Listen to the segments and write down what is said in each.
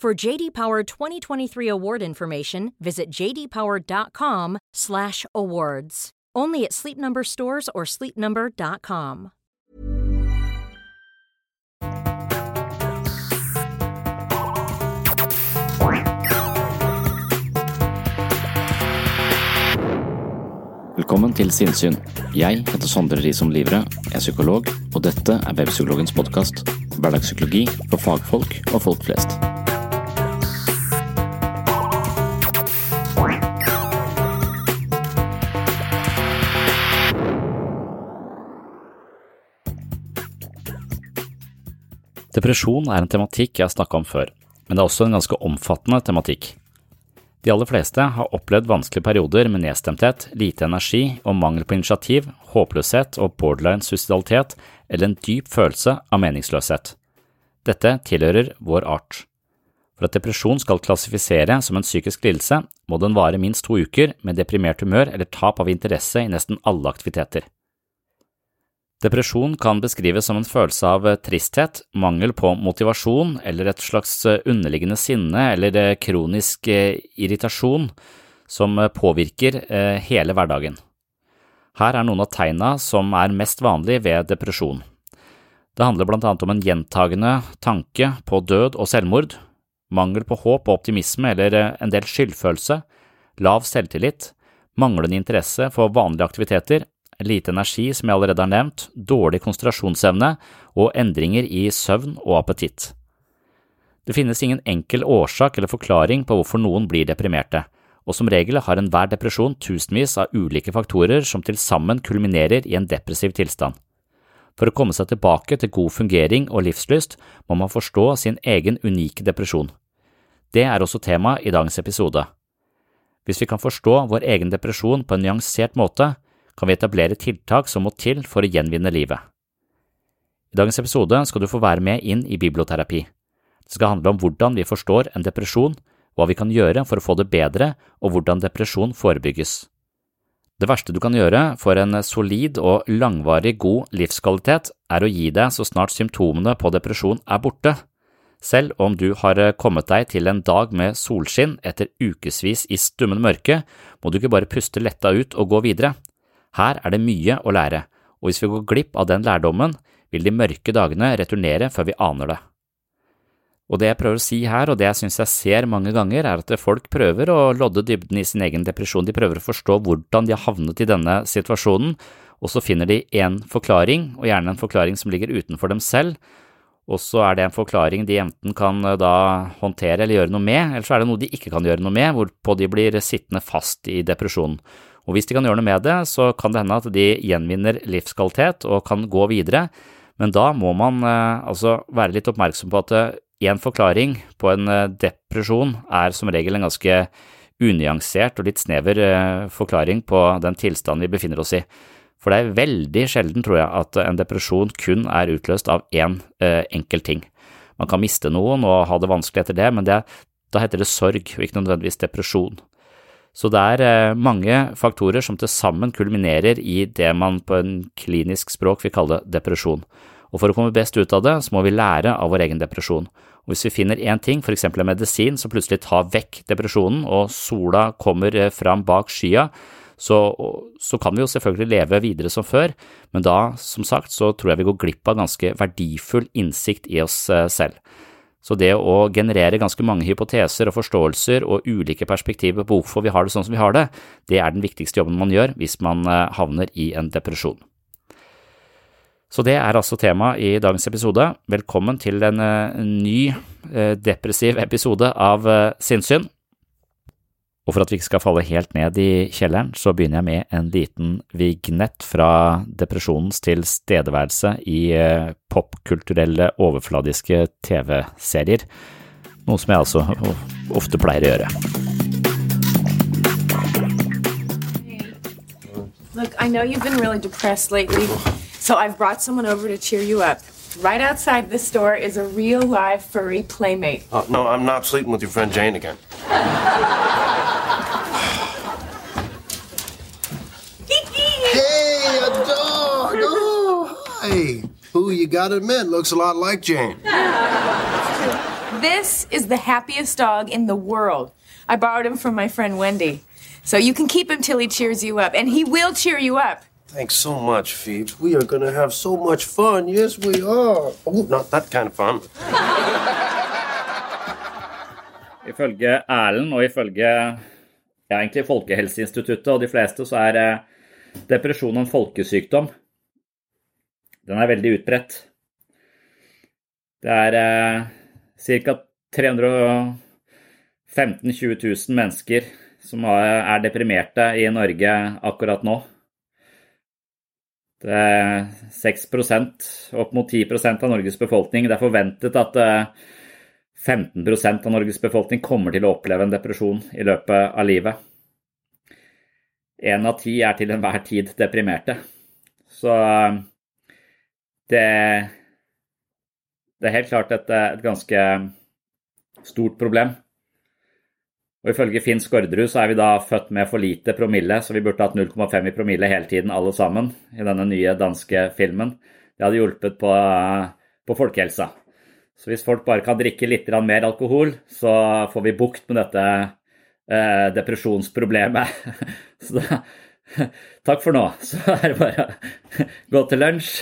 For JD Power 2023 award information, visit jdpower.com/awards. Only at Sleep Number stores or sleepnumber.com. Velkommen til Sinnsyn. Jeg heter Sondre Risom Livre, er psykolog, og dette er Webpsykologens podkast. Hverdagspsykologi for fagfolk og folk flest. Depresjon er en tematikk jeg har snakka om før, men det er også en ganske omfattende tematikk. De aller fleste har opplevd vanskelige perioder med nedstemthet, lite energi og mangel på initiativ, håpløshet og borderline suicidalitet eller en dyp følelse av meningsløshet. Dette tilhører vår art. For at depresjon skal klassifisere som en psykisk lidelse, må den vare minst to uker med deprimert humør eller tap av interesse i nesten alle aktiviteter. Depresjon kan beskrives som en følelse av tristhet, mangel på motivasjon eller et slags underliggende sinne eller kronisk irritasjon som påvirker hele hverdagen. Her er noen av tegna som er mest vanlig ved depresjon. Det handler blant annet om en gjentagende tanke på død og selvmord, mangel på håp og optimisme eller en del skyldfølelse, lav selvtillit, manglende interesse for vanlige aktiviteter lite energi, som jeg allerede har nevnt, dårlig konsentrasjonsevne og endringer i søvn og appetitt. Det finnes ingen enkel årsak eller forklaring på hvorfor noen blir deprimerte, og som regel har enhver depresjon tusenvis av ulike faktorer som til sammen kulminerer i en depressiv tilstand. For å komme seg tilbake til god fungering og livslyst må man forstå sin egen unike depresjon. Det er også tema i dagens episode. Hvis vi kan forstå vår egen depresjon på en nyansert måte, kan vi etablere tiltak som må til for å gjenvinne livet. I dagens episode skal du få være med inn i biblioterapi. Det skal handle om hvordan vi forstår en depresjon, hva vi kan gjøre for å få det bedre, og hvordan depresjon forebygges. Det verste du kan gjøre for en solid og langvarig god livskvalitet, er å gi deg så snart symptomene på depresjon er borte. Selv om du har kommet deg til en dag med solskinn etter ukevis i stummende mørke, må du ikke bare puste letta ut og gå videre. Her er det mye å lære, og hvis vi går glipp av den lærdommen, vil de mørke dagene returnere før vi aner det. Og det jeg prøver å si her, og det jeg synes jeg ser mange ganger, er at folk prøver å lodde dybden i sin egen depresjon, de prøver å forstå hvordan de har havnet i denne situasjonen, og så finner de en forklaring, og gjerne en forklaring som ligger utenfor dem selv, og så er det en forklaring de enten kan da håndtere eller gjøre noe med, eller så er det noe de ikke kan gjøre noe med, hvorpå de blir sittende fast i depresjonen. Og hvis de kan gjøre noe med det, så kan det hende at de gjenvinner livskvalitet og kan gå videre, men da må man eh, altså være litt oppmerksom på at én eh, forklaring på en eh, depresjon er som regel en ganske unyansert og litt snever forklaring på den tilstanden vi befinner oss i. For det er veldig sjelden, tror jeg, at en depresjon kun er utløst av én enkelt ting. Man kan miste noen og ha det vanskelig etter det, men det Da heter det sorg, og ikke nødvendigvis depresjon. Så det er eh, mange faktorer som til sammen kulminerer i det man på en klinisk språk vil kalle depresjon. Og for å komme best ut av det, så må vi lære av vår egen depresjon. Og hvis vi finner én ting, for eksempel en medisin som plutselig tar vekk depresjonen, og sola kommer eh, fram bak skya, så, så, kan vi jo selvfølgelig leve videre som før, men da, som sagt, så tror jeg vi går glipp av ganske verdifull innsikt i oss eh, selv. Så det å generere ganske mange hypoteser og forståelser og ulike perspektiver på hvorfor vi har det sånn som vi har det, det er den viktigste jobben man gjør hvis man eh, havner i en depresjon. Så det er altså temaet i dagens episode. Velkommen til en, eh, ny depressiv episode av Sinnsyn. Og for at vi ikke skal falle helt ned i kjelleren, så begynner jeg med en liten vignett fra depresjonens tilstedeværelse i eh, popkulturelle, overfladiske TV-serier, noe som jeg altså ofte pleier å gjøre. Look, I know you've been really depressed lately, so I've brought someone over to cheer you up. Right outside this door is a real live furry playmate. Uh, no, I'm not sleeping with your friend Jane again. you gotta admit looks a lot like Jane. This is the happiest dog in the world. I borrowed him from my friend Wendy. So you can keep him till he cheers you up, and he will cheer you up. Thanks so much, Phoebes. We are gonna have so much fun. Yes, we are. Oh, not that kind of fun. Ifølge Erlend og ifølge ja, egentlig Folkehelseinstituttet og de fleste, så er eh, depresjon en folkesykdom. Den er veldig utbredt. Det er eh, ca. 315 000-20 000 mennesker som er deprimerte i Norge akkurat nå. Det er 6% opp mot 10% av Norges befolkning. Det er forventet at 15 eh, av Norges befolkning kommer til å oppleve en depresjon i løpet av livet. Én av ti er til enhver tid deprimerte. Så det, det er helt klart et, et, ganske stort problem. Og Ifølge Finn Skårderud så er vi da født med for lite promille, så vi burde hatt 0,5 i promille hele tiden, alle sammen, i denne nye danske filmen. Det hadde hjulpet på, på folkehelsa. Så hvis folk bare kan drikke litt mer alkohol, så får vi bukt med dette eh, depresjonsproblemet. Så da Takk for nå. Så er det bare å gå til lunsj.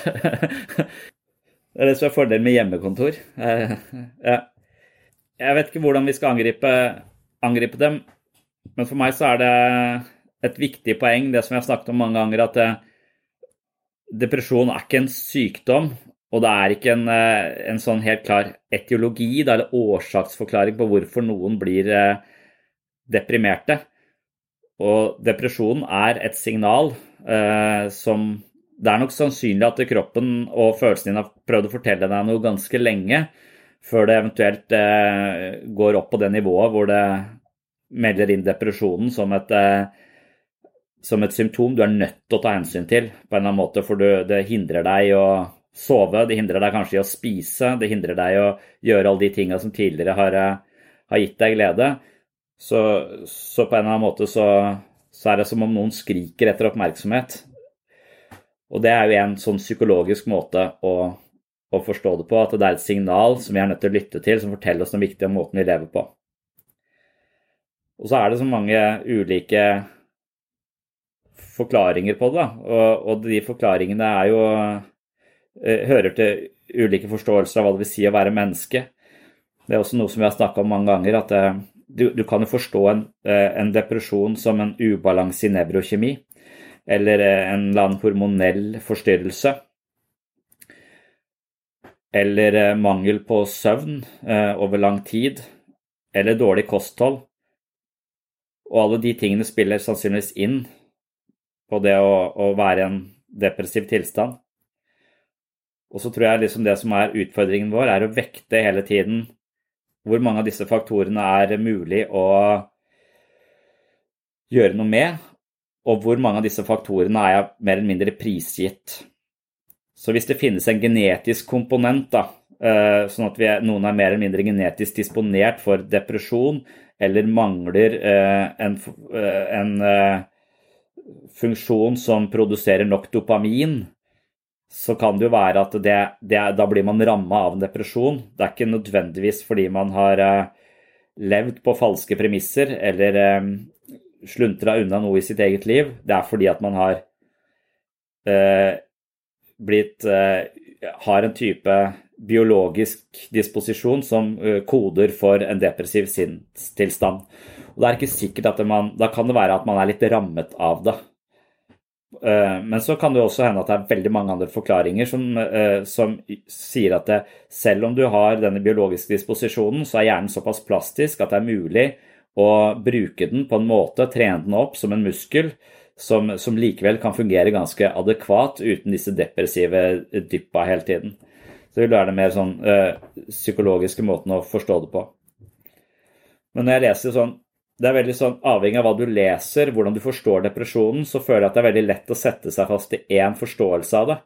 Det er det som er fordelen med hjemmekontor. Eh, Jeg vet ikke hvordan vi skal angripe, angripe dem, men for meg så er det et viktig poeng, det som jeg har snakket om mange ganger, at eh, depresjon er ikke en sykdom. Og det er ikke en, eh, en sånn helt klar etiologi eller årsaksforklaring på hvorfor noen blir deprimerte. Og depresjon er et signal eh, som Det er nok sannsynlig at kroppen og følelsene dine har prøvd å fortelle deg noe ganske lenge før det eventuelt eh, går opp på det nivået hvor det melder inn depresjonen som et, eh, som et symptom du er nødt til å ta hensyn til på en eller annen måte, for du, det hindrer deg å sove, det hindrer deg kanskje i å spise, det hindrer deg å gjøre alle de tinga som tidligere har, eh, har gitt deg glede. Så, så, på en eller annen måte så, så, er det som om noen skriker etter oppmerksomhet. Og det er jo en sånn psykologisk måte å, å, forstå det på, at det er et signal som vi er nødt til å lytte til, som forteller oss noe viktig om måten vi lever på. Og så er det så mange ulike forklaringer på det, og, og de forklaringene er jo eh, hører til ulike forståelser av hva det vil si å være menneske. Det er også noe som vi har snakka om mange ganger, at eh, du, du, kan jo forstå en, eh, en, depresjon som en ubalanse i nevrokjemi, eller eh, en eller annen hormonell forstyrrelse. Eller eh, mangel på søvn over lang tid, eller dårlig kosthold. Og alle de tingene spiller sannsynligvis inn på det å, å være i en depressiv tilstand. Og så tror jeg liksom det som er utfordringen vår, er å vekte hele tiden hvor mange av disse faktorene er mulig å gjøre noe med, og hvor mange av disse faktorene er mer eller mindre prisgitt. Så hvis det finnes en genetisk komponent da, eh, sånn at er, noen er mer eller mindre genetisk disponert for depresjon, eller mangler eh, en, en funksjon som produserer nok dopamin, så kan det jo være at det, det, da blir man ramma av en depresjon. Det er ikke nødvendigvis fordi man har levd på falske premisser eller sluntra unna noe i sitt eget liv. Det er fordi at man har eh, blitt eh, Har en type biologisk disposisjon som eh, koder for en depressiv sinnstilstand. Og det er ikke sikkert at man, Da kan det være at man er litt rammet av det. Eh, men så kan det også hende at det er veldig mange andre forklaringer som, eh, som, sier at det, selv om du har denne biologiske disposisjonen, så er hjernen såpass plastisk at det er mulig å bruke den på en måte, trene den opp som en muskel, som, som likevel kan fungere ganske adekvat uten disse depressive dyppa hele tiden. Så det vil være den mer sånn øh, psykologiske måten å forstå det på. Men når jeg leser sånn Det er veldig sånn avhengig av hva du leser, hvordan du forstår depresjonen, så føler jeg at det er veldig lett å sette seg fast i én forståelse av det.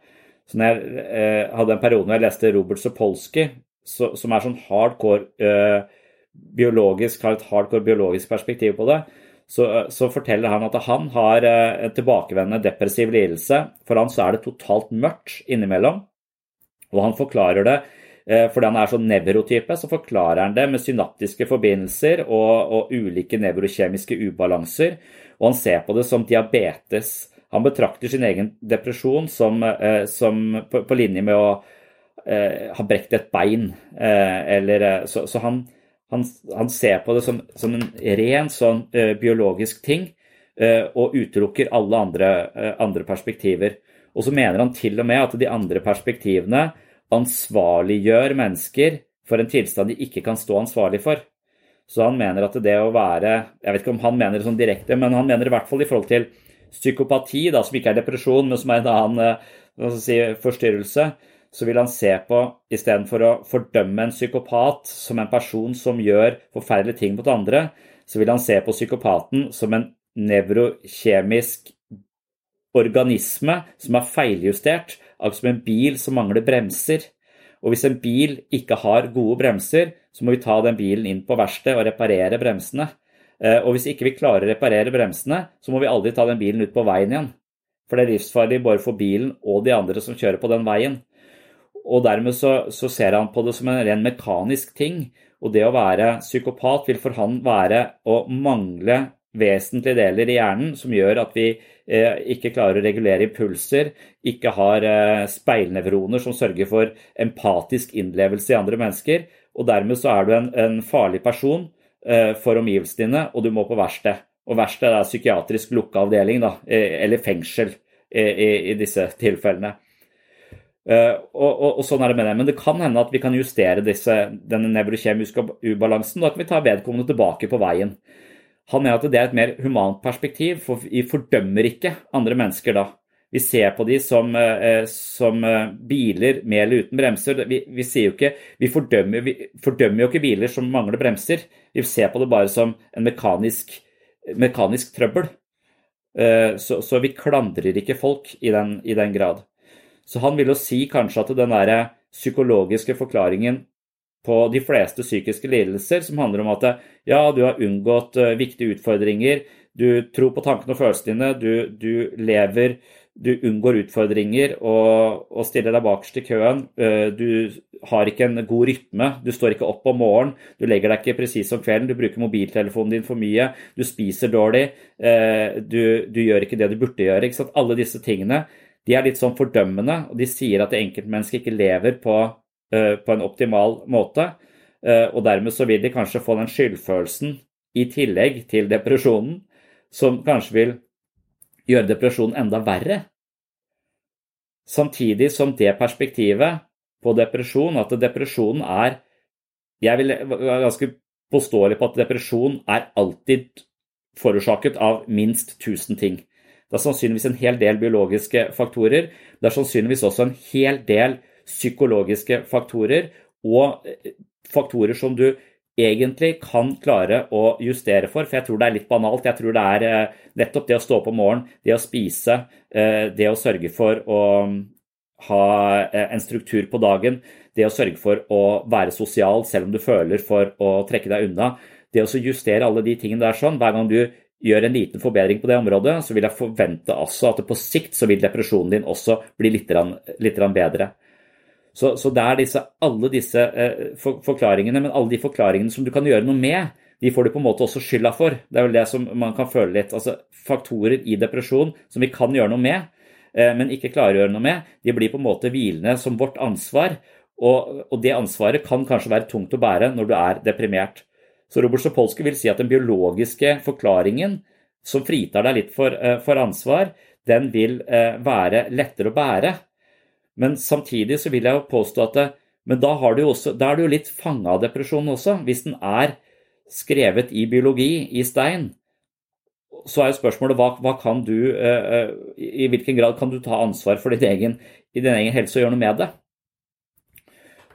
Så når jeg eh, hadde en periode når jeg leste Robert Sapolsky, så, som er sånn hardcore eh, biologisk, har et hardcore biologisk perspektiv på det, så, så, forteller han at han har eh, en tilbakevendende depressiv lidelse. For han så er det totalt mørkt innimellom. Og han forklarer det eh, fordi han er sånn nevrotype, så forklarer han det med synaptiske forbindelser og, og ulike nevrokjemiske ubalanser. Og han ser på det som diabetes. Han betrakter sin egen depresjon som, eh, som på, på, linje med å eh, ha brekt et bein. Eh, eller, så, så han, han, han ser på det som, som en ren sånn biologisk ting, og utelukker alle andre, andre, perspektiver. Og så mener han til og med at de andre perspektivene ansvarliggjør mennesker for en tilstand de ikke kan stå ansvarlig for. Så han mener at det å være Jeg vet ikke om han mener det sånn direkte, men han mener i hvert fall i forhold til psykopati, da, som ikke er depresjon, men som er en annen si, forstyrrelse, så vil han se på, istedenfor å fordømme en psykopat som en person som gjør forferdelige ting mot andre, så vil han se på psykopaten som en nevrokjemisk organisme som er feiljustert, som en bil som mangler bremser. Og hvis en bil ikke har gode bremser, så må vi ta den bilen inn på verkstedet og reparere bremsene. Eh, og hvis ikke vi klarer å reparere bremsene, så må vi aldri ta den bilen ut på veien igjen. For det er livsfarlig både for bilen og de andre som kjører på den veien. Og dermed så, så, ser han på det som en ren mekanisk ting. Og det å være psykopat vil for han være å mangle vesentlige deler i hjernen som gjør at vi eh, ikke klarer å regulere impulser, ikke har eh, speilnevroner som sørger for empatisk innlevelse i andre mennesker. Og dermed så er du en, en farlig person eh, for omgivelsene dine, og du må på verksted. Og verksted er psykiatrisk lukka avdeling, da, eller fengsel i, i disse tilfellene. Og, og, og, sånn er det med det. Men det kan hende at vi kan justere disse, denne nevrokjemiske ubalansen. Da kan vi ta vedkommende tilbake på veien. Han mener at det er et mer humant perspektiv, for vi fordømmer ikke andre mennesker da. Vi ser på de som, uh, som uh, biler med eller uten bremser. Vi, vi, ikke, vi, fordømmer, vi, fordømmer, jo ikke biler som mangler bremser. Vi ser på det bare som en mekanisk, mekanisk trøbbel. Så, så, vi klandrer ikke folk i den, i den grad. Så han vil jo si kanskje at den der psykologiske forklaringen på de fleste psykiske lidelser, som handler om at ja, du har unngått uh, viktige utfordringer, du tror på tankene og følelsene dine, du, du lever du unngår utfordringer og, og stiller deg bakerst i køen. Uh, du har ikke en god rytme, du står ikke opp om morgenen, du legger deg ikke presis om kvelden, du bruker mobiltelefonen din for mye, du spiser dårlig, uh, du, du, gjør ikke det du burde gjøre. Alle disse tingene de er litt sånn fordømmende, og de sier at enkeltmennesket ikke lever på, på, en optimal måte. Uh, og dermed så vil de kanskje få den skyldfølelsen i tillegg til depresjonen, som kanskje vil gjøre depresjonen enda verre. Samtidig som det perspektivet på depresjon, at depresjonen er Jeg vil være ganske påståelig på at depresjon er alltid forårsaket av minst 1000 ting. Det er sannsynligvis en hel del biologiske faktorer. Det er sannsynligvis også en hel del psykologiske faktorer, og eh, faktorer som du egentlig kan klare å justere for. For jeg tror det er litt banalt. Jeg tror det er eh, nettopp det å stå opp om morgenen, det å spise, eh, det å sørge for å ha en struktur på dagen, det å sørge for å være sosial selv om du føler for å trekke deg unna. Det å justere alle de tingene der sånn, hver gang du gjør en liten forbedring på det området, så vil jeg forvente altså at på sikt så vil depresjonen din også bli litt, litt bedre. Så, så, det er disse, alle disse eh, for, forklaringene, men alle de forklaringene som du kan gjøre noe med, de får du på en måte også skylda for. Det er vel det som man kan føle litt. Altså faktorer i depresjon som vi kan gjøre noe med, eh, men ikke klarer å gjøre noe med, de blir på en måte hvilende som vårt ansvar. Og, og det ansvaret kan kanskje være tungt å bære når du er deprimert. Så Robert Sopolsky vil si at den biologiske forklaringen som fritar deg litt for, eh, for ansvar, den vil eh, være lettere å bære. Men samtidig så vil jeg jo påstå at det, men da, også, da er du jo litt fanga av depresjonen også. Hvis den er skrevet i biologi, i stein, så er jo spørsmålet hva, hva kan du, uh, i hvilken grad kan du ta ansvar for din egen, din egen helse og gjøre noe med det?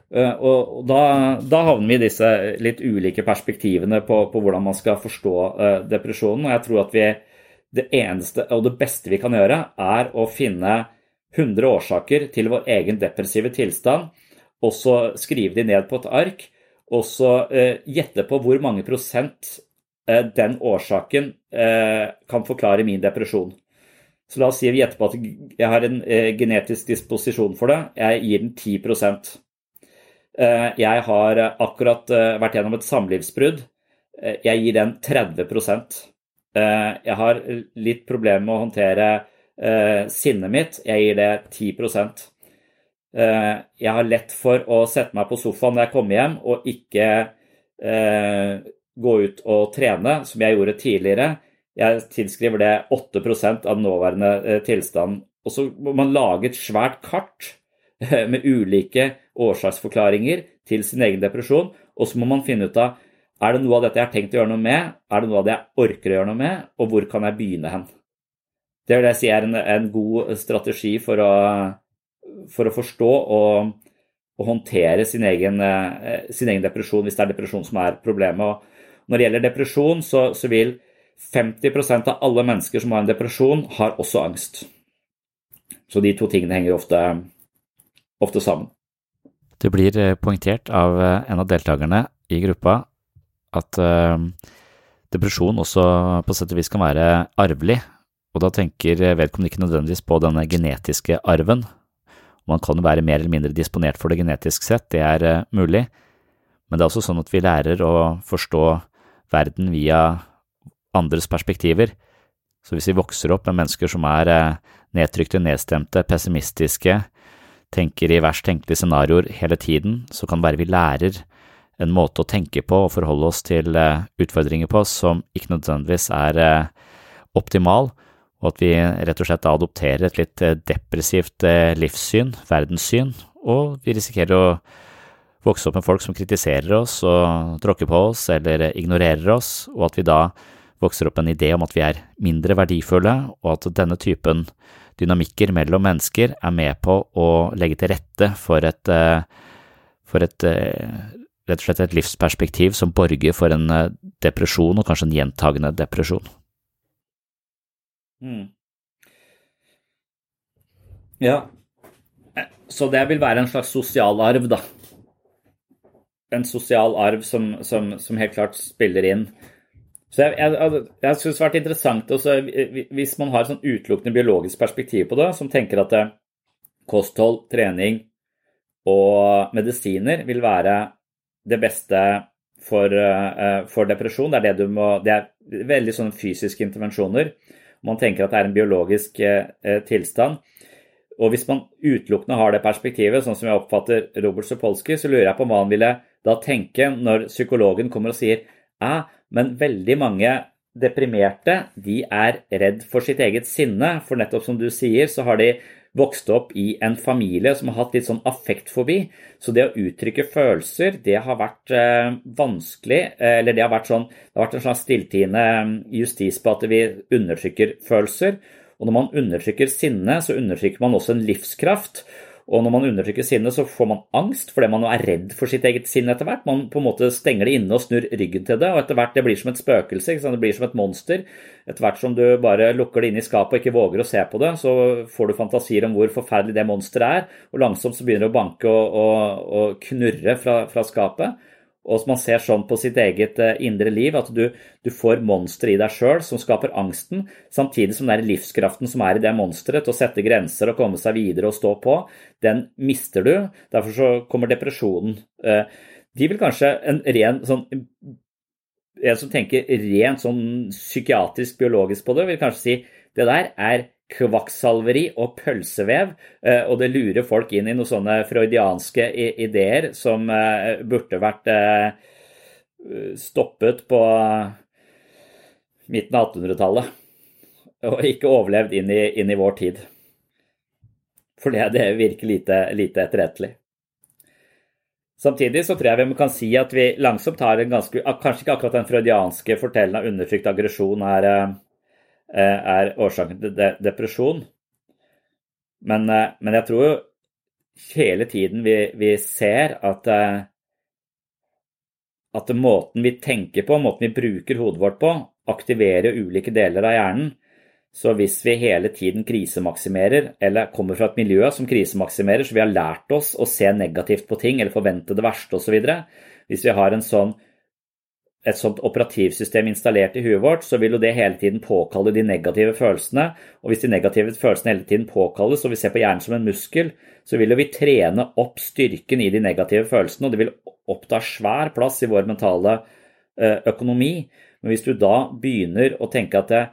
Uh, og da, da, havner vi i disse litt ulike perspektivene på, på hvordan man skal forstå depresjonen. Og jeg tror at vi, det eneste og det beste vi kan gjøre, er å finne 100 årsaker til vår egen depressive tilstand, og så skrive de ned på et ark, og så eh, gjette på hvor mange prosent eh, den årsaken eh, kan forklare min depresjon. Så la oss si vi gjetter på at jeg har en genetisk disposisjon for det. Jeg gir den 10 eh, Jeg har akkurat vært gjennom et samlivsbrudd. Jeg gir den 30% Jeg har litt problemer med å håndtere Eh, sinnet mitt, jeg gir det 10 eh, Jeg har lett for å sette meg på sofaen når jeg kommer hjem, og ikke eh, gå ut og trene, som jeg gjorde tidligere. Jeg tilskriver det 8 av nåværende eh, tilstanden. Og så må man lage et svært kart eh, med ulike årsaksforklaringer til sin egen depresjon, og så må man finne ut av er det noe av dette jeg har tenkt å gjøre noe med, er det noe av det jeg orker å gjøre noe med, og hvor kan jeg begynne hen. Det vil jeg si er en, en god strategi for å, for å forstå og, og håndtere sin egen, eh, sin egen, depresjon, hvis det er depresjon som er problemet. Og når det gjelder depresjon, så, så vil 50% av alle mennesker som har en depresjon, har også angst. Så de to tingene henger ofte, ofte sammen. Det blir eh, poengtert av eh, en av deltakerne i gruppa at depresjon også på sett og vis kan være arvelig. Og da tenker vedkommende ikke nødvendigvis på denne genetiske arven. Man kan jo være mer eller mindre disponert for det genetisk sett, det er uh, mulig, men det er også sånn at vi lærer å forstå verden via andres perspektiver. Så hvis vi vokser opp med mennesker som er uh, nedtrykte, nedstemte, pessimistiske, tenker i verst tenkelige scenarioer hele tiden, så kan det være vi lærer en måte å tenke på og forholde oss til uh, utfordringer på som ikke nødvendigvis er optimal, og at vi rett og slett adopterer et litt eh, depressivt eh, livssyn, verdenssyn, og vi risikerer å vokse opp med folk som kritiserer oss og tråkker på oss eller ignorerer oss, og at vi da vokser opp en idé om at vi er mindre verdifulle, og at denne typen dynamikker mellom mennesker er med på å legge til rette for et, eh, for et rett og slett et livsperspektiv som borger for en depresjon, og kanskje en gjentagende depresjon. Mm. Ja, så det vil være en slags sosial arv, da. En sosial arv som, som, som helt klart spiller inn. Så jeg, jeg, jeg syns det har vært interessant også, hvis man har et sånn utelukkende biologisk perspektiv på det, som tenker at eh, kosthold, trening og medisiner vil være det beste for, for depresjon. Det er, det, må, det er veldig sånne fysiske intervensjoner man tenker at det er en biologisk eh, eh, tilstand. Og hvis man utelukkende har det perspektivet, sånn som jeg oppfatter Robert Sapolsky, så lurer jeg på hva han ville da tenke når psykologen kommer og sier ja, men veldig mange deprimerte de er redd for sitt eget sinne, for nettopp som du sier, så har de vokste opp i en familie som har hatt litt sånn affektfobi. Så det å uttrykke følelser, det har vært eh, vanskelig. Eh, eller det har vært sånn Det har vært en slags stilltiende eh, justis på at vi undertrykker følelser. Og når man undertrykker sinne, så undertrykker man også en livskraft. Og når man undertrykker sinnet, så får man angst fordi man er redd for sitt eget sinn etter hvert. Man på en måte stenger det inne og snur ryggen til det, og etter hvert det blir som et spøkelse. Det blir som et monster. Etter hvert som du bare lukker det inn i skapet og ikke våger å se på det, så får du fantasier om hvor forferdelig det monsteret er, og langsomt så begynner det å banke og, og, og knurre fra, fra skapet. Og man ser sånn på sitt eget eh, indre liv, at du, du får monstre i deg sjøl som skaper angsten, samtidig som den livskraften som er i det monsteret til å sette grenser og komme seg videre og stå på, den mister du. Derfor så kommer depresjonen. Eh, de vil kanskje en ren sånn En som tenker rent sånn psykiatrisk, biologisk på det, vil kanskje si det der er kvakksalveri og pølsevev, eh, og det lurer folk inn i noen sånne freudianske ideer som eh, burde vært eh, stoppet på midten av 1800-tallet, og ikke overlevd inn i, inn i, vår tid. For det, virker lite, lite etterrettelig. Samtidig så tror jeg vi kan si at vi langsomt har en ganske Kanskje ikke akkurat den freudianske fortellingen av undertrykt aggresjon er er årsaken til depresjon. Men, eh, men, jeg tror jo hele tiden vi, vi ser at, eh, at måten vi tenker på, måten vi bruker hodet vårt på, aktiverer ulike deler av hjernen. Så hvis vi hele tiden krisemaksimerer, eller kommer fra et miljø som krisemaksimerer, så vi har lært oss å se negativt på ting eller forvente det verste osv. Hvis vi har en sånn et sånt operativsystem installert i huet vårt, så vil jo det hele tiden påkalle de negative følelsene. Og hvis de negative følelsene hele tiden påkalles, og vi ser på hjernen som en muskel, så vil jo vi trene opp styrken i de negative følelsene, og det vil oppta svær plass i vår mentale eh, økonomi. Men hvis du da begynner å tenke at det,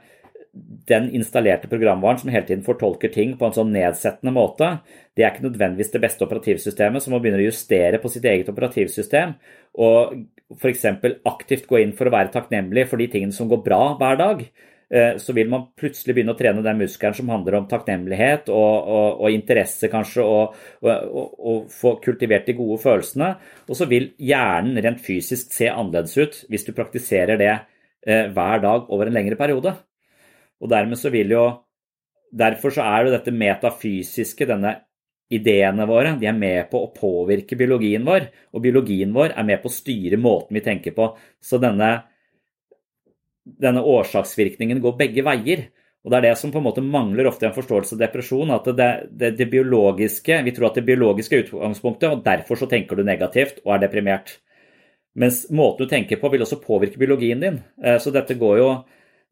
den installerte programvaren som hele tiden fortolker ting på en sånn nedsettende måte, det er ikke nødvendigvis det beste operativsystemet, så man begynne å justere på sitt eget operativsystem. Og f.eks. aktivt gå inn for å være takknemlig for de tingene som går bra hver dag, eh, så vil man plutselig begynne å trene den muskelen som handler om takknemlighet og, og, og interesse, kanskje, og, og, få kultivert de gode følelsene. Og så vil hjernen rent fysisk se annerledes ut hvis du praktiserer det eh, hver dag over en lengre periode. Og dermed så vil jo Derfor så er jo dette metafysiske, denne ideene våre de er med på å påvirke biologien vår, og biologien vår er med på å styre måten vi tenker på. Så denne, denne årsaksvirkningen går begge veier. Og Det er det som på en måte mangler ofte i en forståelse av depresjon. at det, det, det, biologiske, Vi tror at det biologiske er utgangspunktet, og derfor så tenker du negativt og er deprimert. Mens måten du tenker på, vil også påvirke biologien din. Eh, så dette går jo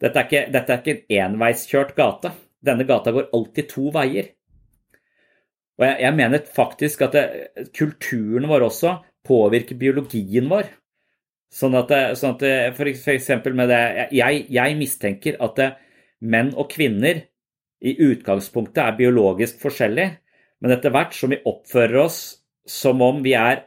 Dette er ikke, dette er ikke en enveiskjørt gate. Denne gata går alltid to veier. Og jeg, jeg mener faktisk at det, kulturen vår også påvirker biologien vår. Sånn at, sånn at for, for eksempel med det jeg, jeg mistenker at det, menn og kvinner i utgangspunktet er biologisk forskjellige, men etter hvert som vi oppfører oss som om vi er eh,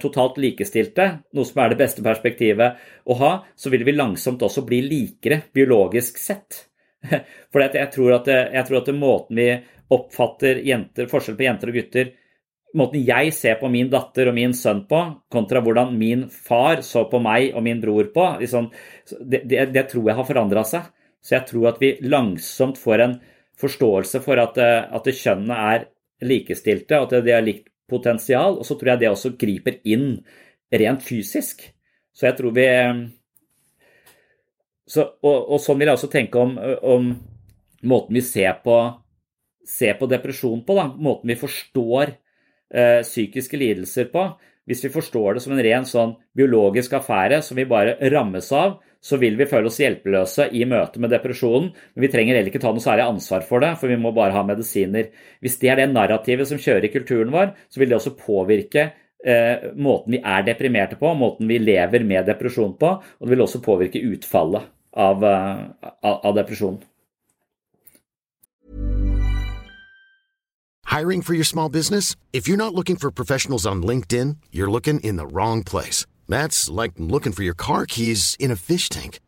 totalt likestilte, noe som er det beste perspektivet å ha, så vil vi langsomt også bli likere biologisk sett. For jeg tror, at, jeg tror at måten vi oppfatter jenter, forskjell på jenter og gutter Måten jeg ser på min datter og min sønn på, kontra hvordan min far så på meg og min bror på, liksom, det, det, det, tror jeg har forandra seg. Så jeg tror at vi langsomt får en forståelse for at, at kjønnene er likestilte, og at de er likt potensial. Og så tror jeg det også griper inn rent fysisk. Så jeg tror vi så, og, og, sånn vil jeg også tenke om, om måten vi ser på ser på depresjon på, da, måten vi forstår eh, psykiske lidelser på. Hvis vi forstår det som en ren sånn biologisk affære som vi bare rammes av, så vil vi føle oss hjelpeløse i møte med depresjonen, men vi trenger heller ikke ta noe særlig ansvar for det, for vi må bare ha medisiner. Hvis det er det narrativet som kjører i kulturen vår, så vil det også påvirke eh, måten vi er deprimerte på, måten vi lever med depresjon på, og det vil også påvirke utfallet av, av, av depresjonen. That's like looking for your car keys in a fish tank.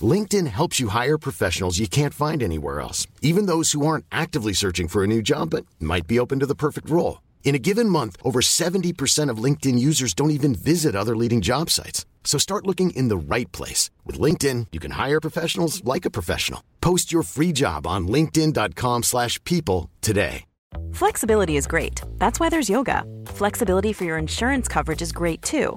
LinkedIn helps you hire professionals you can't find anywhere else, even those who aren't actively searching for a new job but might be open to the perfect role. In a given month, over 70% of LinkedIn users don't even visit other leading job sites. So start looking in the right place. With LinkedIn, you can hire professionals like a professional. Post your free job on linkedin.com slash people today. Flexibility is great. That's why there's yoga. Flexibility for your insurance coverage is great too.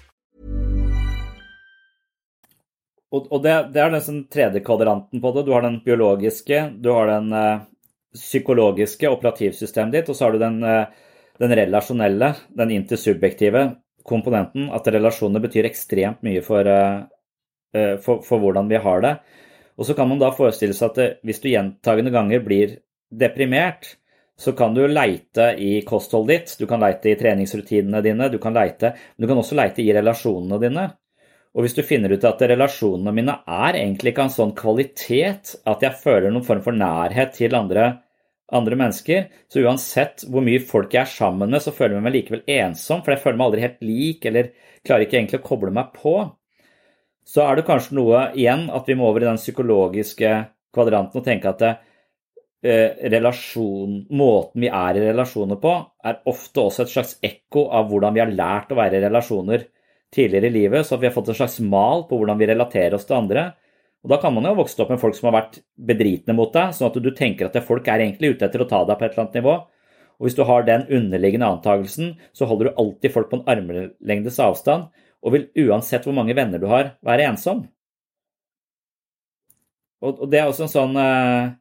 Og, og det, det, er den sånn tredje kvadranten på det. Du har den biologiske, du har den uh, psykologiske, operativsystemet ditt, og så har du den, uh, den relasjonelle, den intersubjektive komponenten. At relasjoner betyr ekstremt mye for, uh, for, for, hvordan vi har det. Og så kan man da forestille seg at hvis du gjentagende ganger blir deprimert, så kan du leite i kostholdet ditt, du kan leite i treningsrutinene dine, du kan leite, men du kan også leite i relasjonene dine. Og hvis du finner ut at relasjonene mine er egentlig ikke av en sånn kvalitet at jeg føler noen form for nærhet til andre, andre, mennesker, så uansett hvor mye folk jeg er sammen med, så føler jeg meg likevel ensom, for jeg føler meg aldri helt lik, eller klarer ikke egentlig å koble meg på, så er det kanskje noe igjen at vi må over i den psykologiske kvadranten og tenke at det, eh, relasjon, måten vi er i relasjoner på, er ofte også et slags ekko av hvordan vi har lært å være i relasjoner tidligere i livet, så vi har fått en slags mal på hvordan vi relaterer oss til andre. Og Da kan man jo ha vokst opp med folk som har vært bedritne mot deg, sånn at du tenker at folk er egentlig ute etter å ta deg på et eller annet nivå. Og Hvis du har den underliggende antakelsen, så holder du alltid folk på en armlengdes avstand, og vil uansett hvor mange venner du har, være ensom. Og, det er også en sånn eh,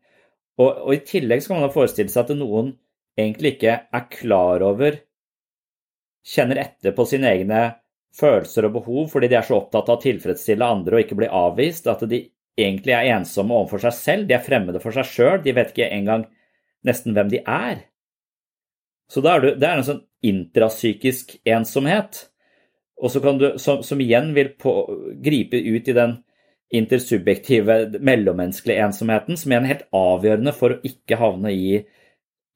og, og i tillegg skal man forestille seg at noen egentlig ikke er klar over Kjenner etter på sine egne følelser og behov fordi de er så opptatt av å tilfredsstille andre og ikke bli avvist, at de egentlig er ensomme overfor seg selv. De er fremmede for seg sjøl. De vet ikke engang nesten hvem de er. Så det, er en sånn intrapsykisk ensomhet, du, som, som igjen vil på, gripe ut i den intersubjektive, mellommenneskelige ensomheten, som igjen er helt avgjørende for å ikke havne i,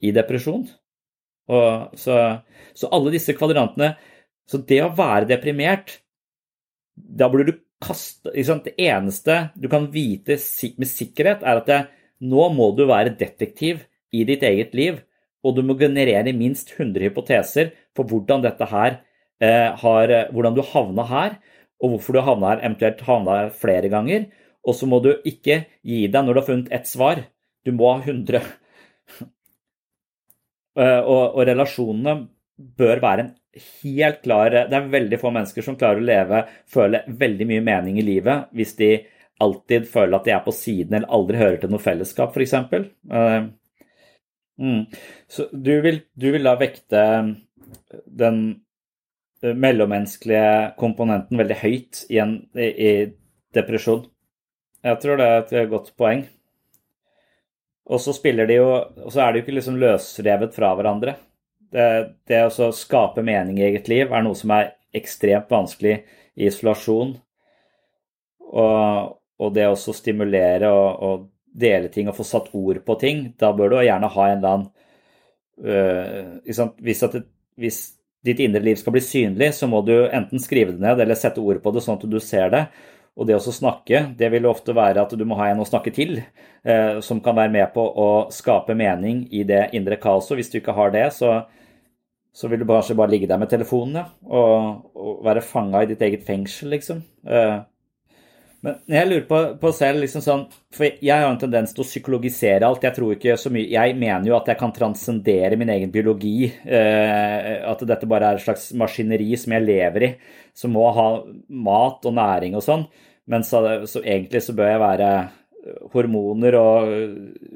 i depresjon. Og, så, så alle disse kvadrantene så det å være deprimert, da burde du kaste Det eneste du kan vite med sikkerhet, er at det, nå må du være detektiv i ditt eget liv, og du må generere minst 100 hypoteser for hvordan dette her eh, har Hvordan du havna her, og hvorfor du havna her, eventuelt havna her flere ganger. Og så må du ikke gi deg når du har funnet ett svar. Du må ha 100. Eh, og, og relasjonene bør være en helt klar Det er veldig få mennesker som klarer å leve, føle veldig mye mening i livet hvis de alltid føler at de er på siden eller aldri hører til noe fellesskap, f.eks. Uh, mm. Så du vil, du vil, da vekte den mellommenneskelige komponenten veldig høyt i, en, i, i depresjon. Jeg tror det er et godt poeng. Og så spiller de jo Og så er de jo ikke liksom løsrevet fra hverandre. Det, det å skape mening i eget liv er noe som er ekstremt vanskelig i isolasjon. Og, og det å stimulere og, og, dele ting og få satt ord på ting, da bør du gjerne ha en eller annen øh, hvis, det, hvis, ditt indre liv skal bli synlig, så må du enten skrive det ned eller sette ord på det sånn at du ser det. Og det å snakke, det vil ofte være at du må ha en å snakke til, eh, som kan være med på å skape mening i det indre kaoset. Hvis du ikke har det, så, så vil du kanskje bare ligge der med telefonen ja, og, og være fanga i ditt eget fengsel, liksom. Uh, men jeg lurer på, på, selv liksom sånn For jeg har en tendens til å psykologisere alt. Jeg tror ikke så mye Jeg mener jo at jeg kan transcendere min egen biologi. Uh, at dette bare er et slags maskineri som jeg lever i, som må ha mat og næring og sånn. Men så, så egentlig så bør jeg være hormoner og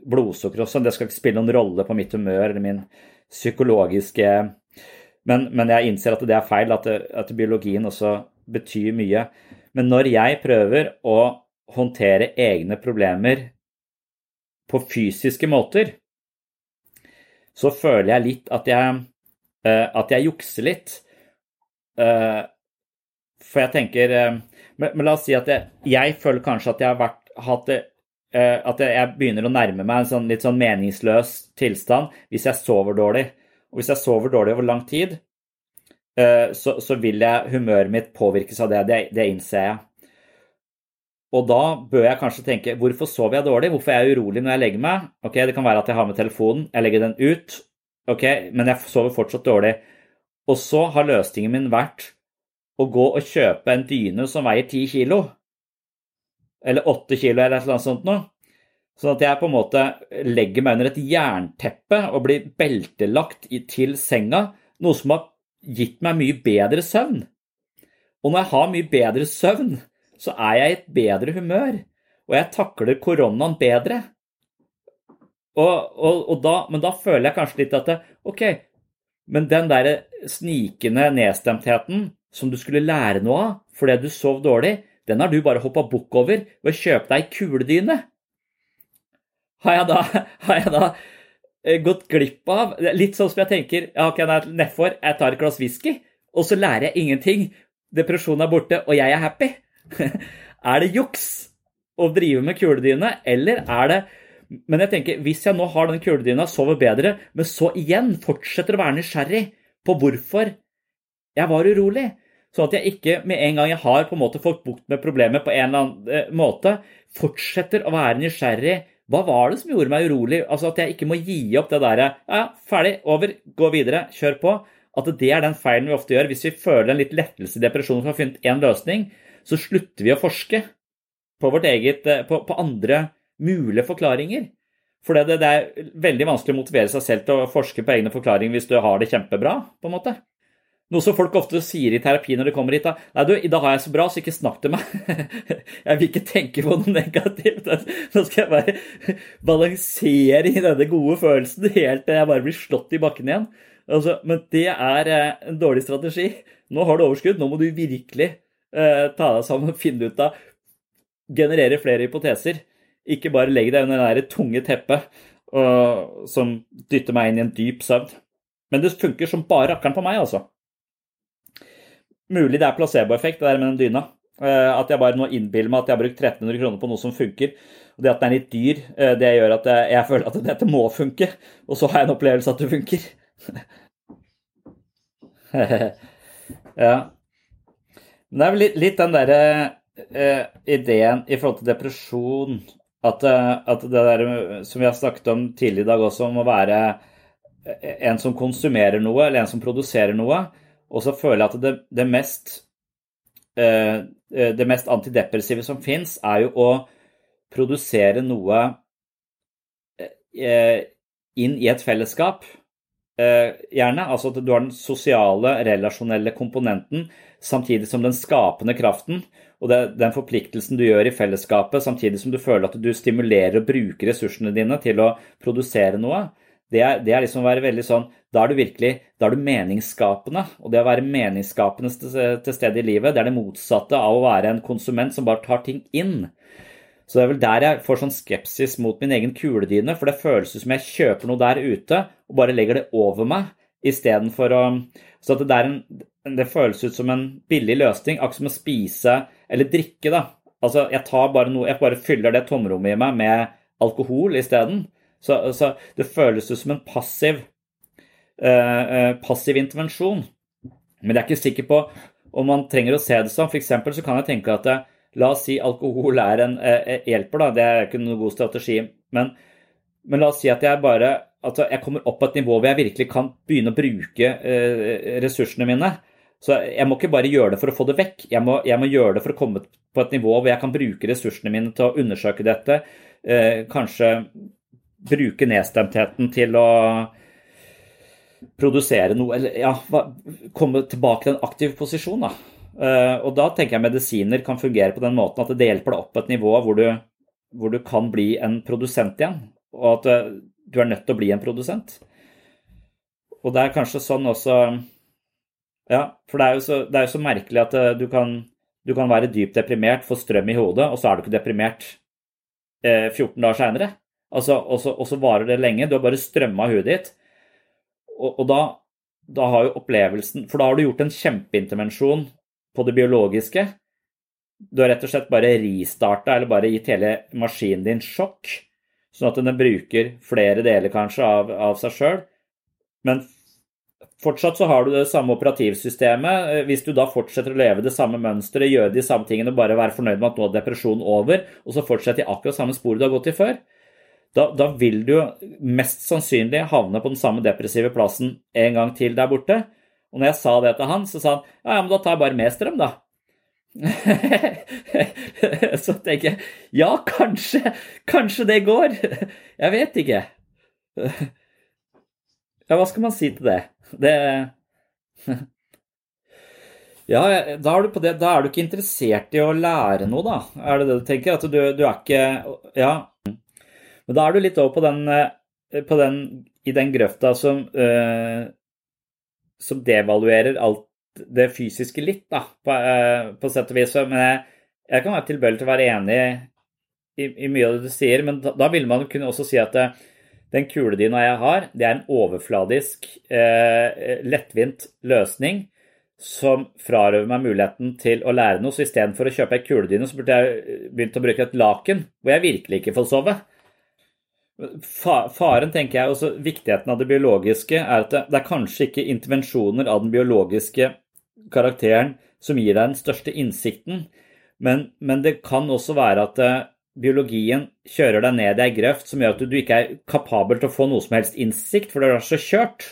blodsukker og sånn. Det skal ikke spille noen rolle på mitt humør eller min psykologiske men, men, jeg innser at det er feil, at, det, at biologien også betyr mye. Men når jeg prøver å håndtere egne problemer på fysiske måter, så føler jeg litt at jeg, uh, at jeg jukser litt. Uh, for jeg tenker uh, men, men, la oss si at jeg, jeg, føler kanskje at jeg har vært, hatt det At jeg begynner å nærme meg en sånn, litt sånn meningsløs tilstand hvis jeg sover dårlig. Og hvis jeg sover dårlig over lang tid, så, så vil jeg, humøret mitt påvirkes av det. Det, det innser jeg. Og da bør jeg kanskje tenke hvorfor sover jeg dårlig? Hvorfor er jeg urolig når jeg legger meg? Ok, Det kan være at jeg har med telefonen, jeg legger den ut, ok, men jeg sover fortsatt dårlig. Og så har løsningen min vært å gå og kjøpe en dyne som veier 10 kilo. Eller 8 kilo eller noe sånt noe. Sånn at jeg på en måte legger meg under et jernteppe og blir beltelagt til senga, noe som har gitt meg mye bedre søvn. Og når jeg har mye bedre søvn, så er jeg i et bedre humør, og jeg takler koronaen bedre. Og, og, og da, men da føler jeg kanskje litt at det, OK, men den der snikende nedstemtheten som du skulle lære noe av fordi du sov dårlig, den har du bare hoppa bukk over ved å kjøpe deg kuledyne. Har jeg da, har jeg da eh, gått glipp av Litt sånn som jeg tenker ja, ok, nedfor, jeg tar et glass whisky, og så lærer jeg ingenting. Depresjonen er borte, og jeg er happy. er det juks å drive med kuledyne, eller er det Men jeg tenker, hvis jeg nå har den kuledyna, sover bedre, men så igjen fortsetter å være nysgjerrig på hvorfor jeg var urolig, sånn at jeg ikke med en gang jeg har på en måte fått bukt med problemet på en eller annen eh, måte, fortsetter å være nysgjerrig hva var det som gjorde meg urolig? Altså At jeg ikke må gi opp det derre Ja, ferdig, over, gå videre, kjør på. At det er den feilen vi ofte gjør hvis vi føler en litt lettelse i depresjonen for å ha funnet én løsning så slutter vi å forske på, eget, eh, på, på andre mulige forklaringer. For det, det, er veldig vanskelig å motivere seg selv til å forske på egne forklaringer hvis du har det kjempebra. på en måte. Noe som folk ofte sier i terapi når de kommer hit. Da. 'Nei, du, i dag har jeg så bra, så ikke snakk til meg.' jeg vil ikke tenke på noe negativt. Nå skal jeg bare balansere i denne gode følelsen helt til jeg bare blir slått i bakken igjen. Altså, men det er eh, en dårlig strategi. Nå har du overskudd, nå må du virkelig Eh, ta deg sammen finne ut av Generere flere hypoteser. Ikke bare legg deg under det tunge teppet og, som dytter meg inn i en dyp søvn. Men det funker som bare rakkeren på meg, altså. Mulig det er placeboeffekt, det der med den dyna. Eh, at jeg bare nå innbiller meg at jeg har brukt 1300 kroner på noe som funker. Og det at den er litt dyr, eh, det gjør at jeg, jeg føler at dette må funke. Og så har jeg en opplevelse at det funker. ja. Men det er vel litt, litt den derre eh, ideen i forhold til depresjon at, eh, at, det der som vi har snakket om tidligere i dag også, om å være eh, en som konsumerer noe, eller en som produserer noe. Og så føler jeg at det, det mest eh, eh det mest antidepressive som fins, er jo å produsere noe eh, inn i et fellesskap. gjerne. Altså at du har den sosiale, relasjonelle komponenten samtidig som den skapende kraften og det, den forpliktelsen du gjør i fellesskapet, samtidig som du føler at du stimulerer og bruker ressursene dine til å produsere noe, det er, det er liksom å være veldig sånn Da er du virkelig da er du meningsskapende. Og det å være meningsskapende til stede i livet, det er det motsatte av å være en konsument som bare tar ting inn. Så det er vel der jeg får sånn skepsis mot min egen kuledyne, for det føles som jeg kjøper noe der ute og bare legger det over meg, istedenfor å Så det en det føles ut som en billig løsning, akkurat som å spise eller drikke. da. Altså, Jeg tar bare noe, jeg bare fyller det tomrommet i meg med alkohol isteden. Så, så det føles ut som en passiv, passiv intervensjon. Men jeg er ikke sikker på om man trenger å se det sånn. F.eks. så kan jeg tenke at uh, la oss si alkohol er en hjelper, da. Det er ikke noen god strategi. Men, men la oss si at jeg bare altså jeg kommer opp på et nivå hvor jeg virkelig kan begynne å bruke ressursene mine. Så jeg må ikke bare gjøre det for å få det vekk, jeg må, jeg må, gjøre det for å komme på et nivå hvor jeg kan bruke ressursene mine til å undersøke dette. Eh, kanskje bruke nedstemtheten til å produsere noe Eller ja, komme tilbake til en aktiv posisjon. Da. Eh, og da tenker jeg medisiner kan fungere på den måten at det hjelper deg opp på et nivå hvor du, hvor du kan bli en produsent igjen. Og at eh, du er nødt til å bli en produsent. Og det er kanskje sånn også Ja, for det er jo så, er jo så merkelig at uh, du, kan, du, kan, være dypt deprimert, få strøm i hodet, og så er du ikke deprimert eh, 14 dager seinere. Altså, og, så, og, så, varer det lenge. Du har bare strømma huet ditt. Og, og da, da, har jo opplevelsen For da har du gjort en kjempeintervensjon på det biologiske. Du har rett og slett bare restarta eller bare gitt hele maskinen din sjokk, sånn at den bruker flere deler kanskje av, av seg sjøl. Men Fortsatt så har du det samme operativsystemet. Eh, hvis du da fortsetter å leve det samme mønsteret, gjøre de samme tingene, bare være fornøyd med at nå er depresjonen over, og så fortsetter i akkurat samme spor du har gått i før, da, da, vil du mest sannsynlig havne på den samme depressive plassen en gang til der borte. Og når jeg sa det til han, så sa han ja, ja men da tar jeg bare med strøm, da. så tenker jeg ja, kanskje, kanskje det går. Jeg vet ikke. Ja, hva skal man si til det? Det Ja, da er, det, da er, du ikke interessert i å lære noe, da? Er det det du tenker? At du, du er ikke Ja. Men da er du litt over på den, eh, på den i den grøfta som, uh, som devaluerer alt det fysiske litt, da, på, uh, på sett og vis. Men jeg, jeg kan være tilbøyelig til å være enig i, i, mye av det du sier, men da, da vil man kunne også si at uh, den kuledyna jeg har, det er en overfladisk, eh, lettvint løsning som frarøver meg muligheten til å lære noe. Så istedenfor å kjøpe ei kuledyne, så burde jeg begynt å bruke et laken hvor jeg virkelig ikke får sove. Faren, tenker jeg, også viktigheten av det biologiske, er at det er kanskje ikke intervensjoner av den biologiske karakteren som gir deg den største innsikten, men, men det kan også være at biologien kjører deg ned i ei grøft som gjør at du ikke er kapabel til å få noe som helst innsikt, for du er så kjørt.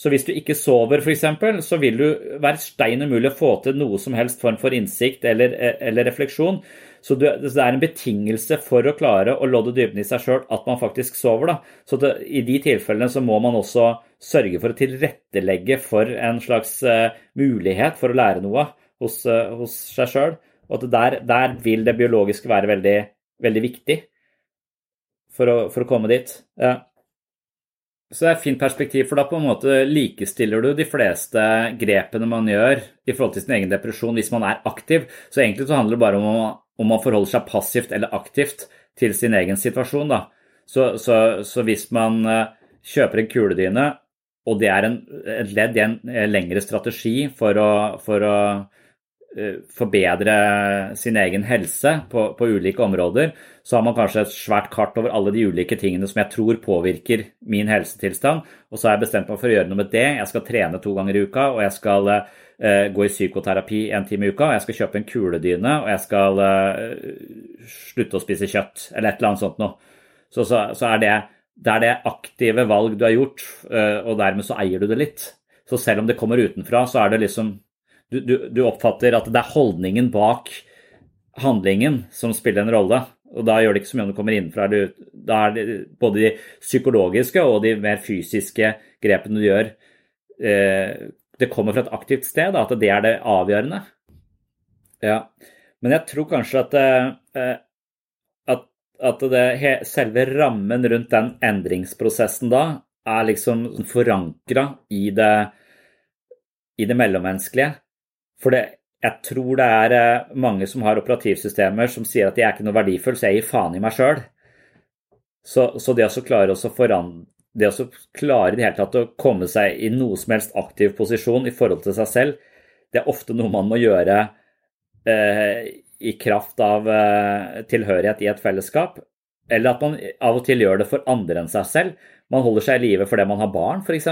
Så hvis du ikke sover, f.eks., så vil du være stein umulig å få til noe som helst form for innsikt eller, eller refleksjon. Så det er en betingelse for å klare å lodde dybden i seg sjøl at man faktisk sover. Da. Så det, i de tilfellene så må man også sørge for å tilrettelegge for en slags uh, mulighet for å lære noe hos, uh, hos seg sjøl. Og der, der vil det biologiske være veldig veldig viktig for å, for å komme dit. Ja. Så det er et fint perspektiv, for da på en måte likestiller du de fleste grepene man gjør i forhold til sin egen depresjon hvis man er aktiv. Så egentlig så handler det bare om om man forholder seg passivt eller aktivt til sin egen situasjon. Da. Så, så, så hvis man eh, kjøper en kuledyne, og det er en, et ledd i en eh, lengre strategi for å, for å Eh, forbedre sin egen helse på, på, ulike områder, så har man kanskje et svært kart over alle de ulike tingene som jeg tror påvirker min helsetilstand. Og så har jeg bestemt meg for å gjøre noe med det. Jeg skal trene to ganger i uka, og jeg skal gå i psykoterapi en time i uka. Og jeg skal kjøpe en kuledyne, og jeg skal uh, slutte å spise kjøtt, eller et eller annet sånt noe. Så, så, så er det, det, er det aktive valg du har gjort, uh, og dermed så eier du det litt. Så selv om det kommer utenfra, så er det liksom du, du, du, oppfatter at det er holdningen bak handlingen som spiller en rolle. Og da gjør det ikke så mye om du kommer innenfra. Da er det både de psykologiske og de mer fysiske grepene du gjør, eh, det kommer fra et aktivt sted. At det er det avgjørende. Ja. Men jeg tror kanskje at, eh, at, at det, selve rammen rundt den endringsprosessen da er liksom forankra i det, i det mellommenneskelige. For det, jeg tror det er eh, mange som har operativsystemer som sier at de er ikke noe verdifull, så jeg gir faen i meg sjøl. Så, så, det å klare å forandre det å klare i det hele tatt å komme seg i noe som helst aktiv posisjon i forhold til seg selv, det er ofte noe man må gjøre eh, i kraft av eh, tilhørighet i et fellesskap. Eller at man av og til gjør det for andre enn seg selv. Man holder seg i live fordi man har barn, f.eks.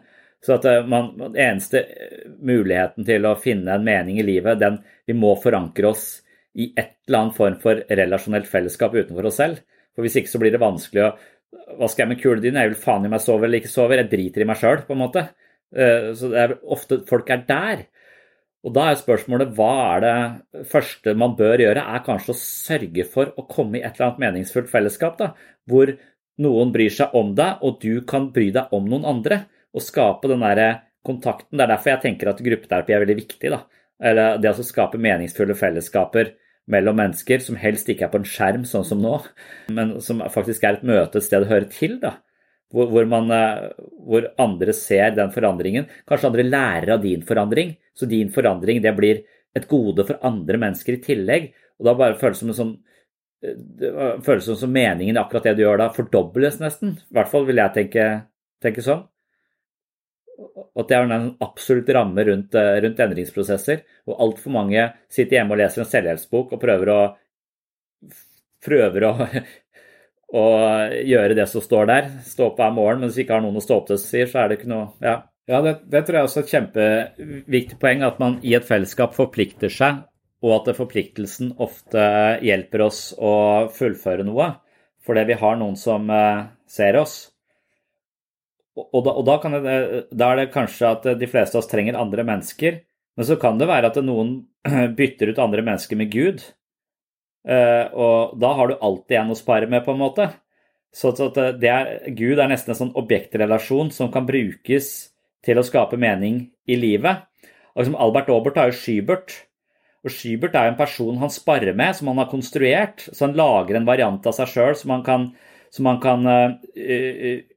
Så at eh, man, den eneste eh, muligheten til å finne en mening i livet, den vi må forankre oss i et eller annet form for relasjonelt fellesskap utenfor oss selv. For hvis ikke så blir det vanskelig å Hva skal jeg med kuledyn? Jeg vil faen i meg sove eller ikke sove. Jeg driter i meg sjøl, på en måte. Eh, så det er ofte folk er der. Og da er spørsmålet hva er det første man bør gjøre, er kanskje å sørge for å komme i et eller annet meningsfullt fellesskap, da, hvor noen bryr seg om deg, og du kan bry deg om noen andre Og skape den der kontakten. Det er derfor jeg tenker at gruppeterapi er veldig viktig. Da. Eller det å skape meningsfulle fellesskaper mellom mennesker som helst ikke er på en skjerm, sånn som nå, men som faktisk er et møte, et sted å høre til. da. Hvor, hvor, man, hvor andre ser den forandringen. Kanskje andre lærer av din forandring, så din forandring det blir et gode for andre mennesker i tillegg. Og da bare føles det som en sånn det føles som meningen i akkurat det du gjør da, fordobles nesten. I hvert fall vil jeg tenke, tenke sånn. At det er en absolutt ramme rundt, rundt endringsprosesser. Og altfor mange sitter hjemme og leser en selvhjelpsbok og prøver å, prøver å å gjøre det som står der. Stå opp hver morgen, men hvis vi ikke har noen å stå opp til, sier, så er det ikke noe Ja, ja det, det, tror jeg også er et kjempeviktig poeng, at man i et fellesskap forplikter seg, og at forpliktelsen ofte hjelper oss å fullføre noe, fordi vi har noen som uh, ser oss. Og, da, og da, det, da, er det kanskje at de fleste av oss trenger andre mennesker, men så kan det være at noen bytter ut andre mennesker med Gud. Eh, og da har du alltid en å spare med, på en måte. Så er, Gud er nesten en sånn objektrelasjon som kan brukes til å skape mening i livet. Og liksom Albert Aabert har jo Schybert. Og Schybert er jo en person han sparer med, som han har konstruert. Så han lager en variant av seg sjøl som han kan, som man kan uh,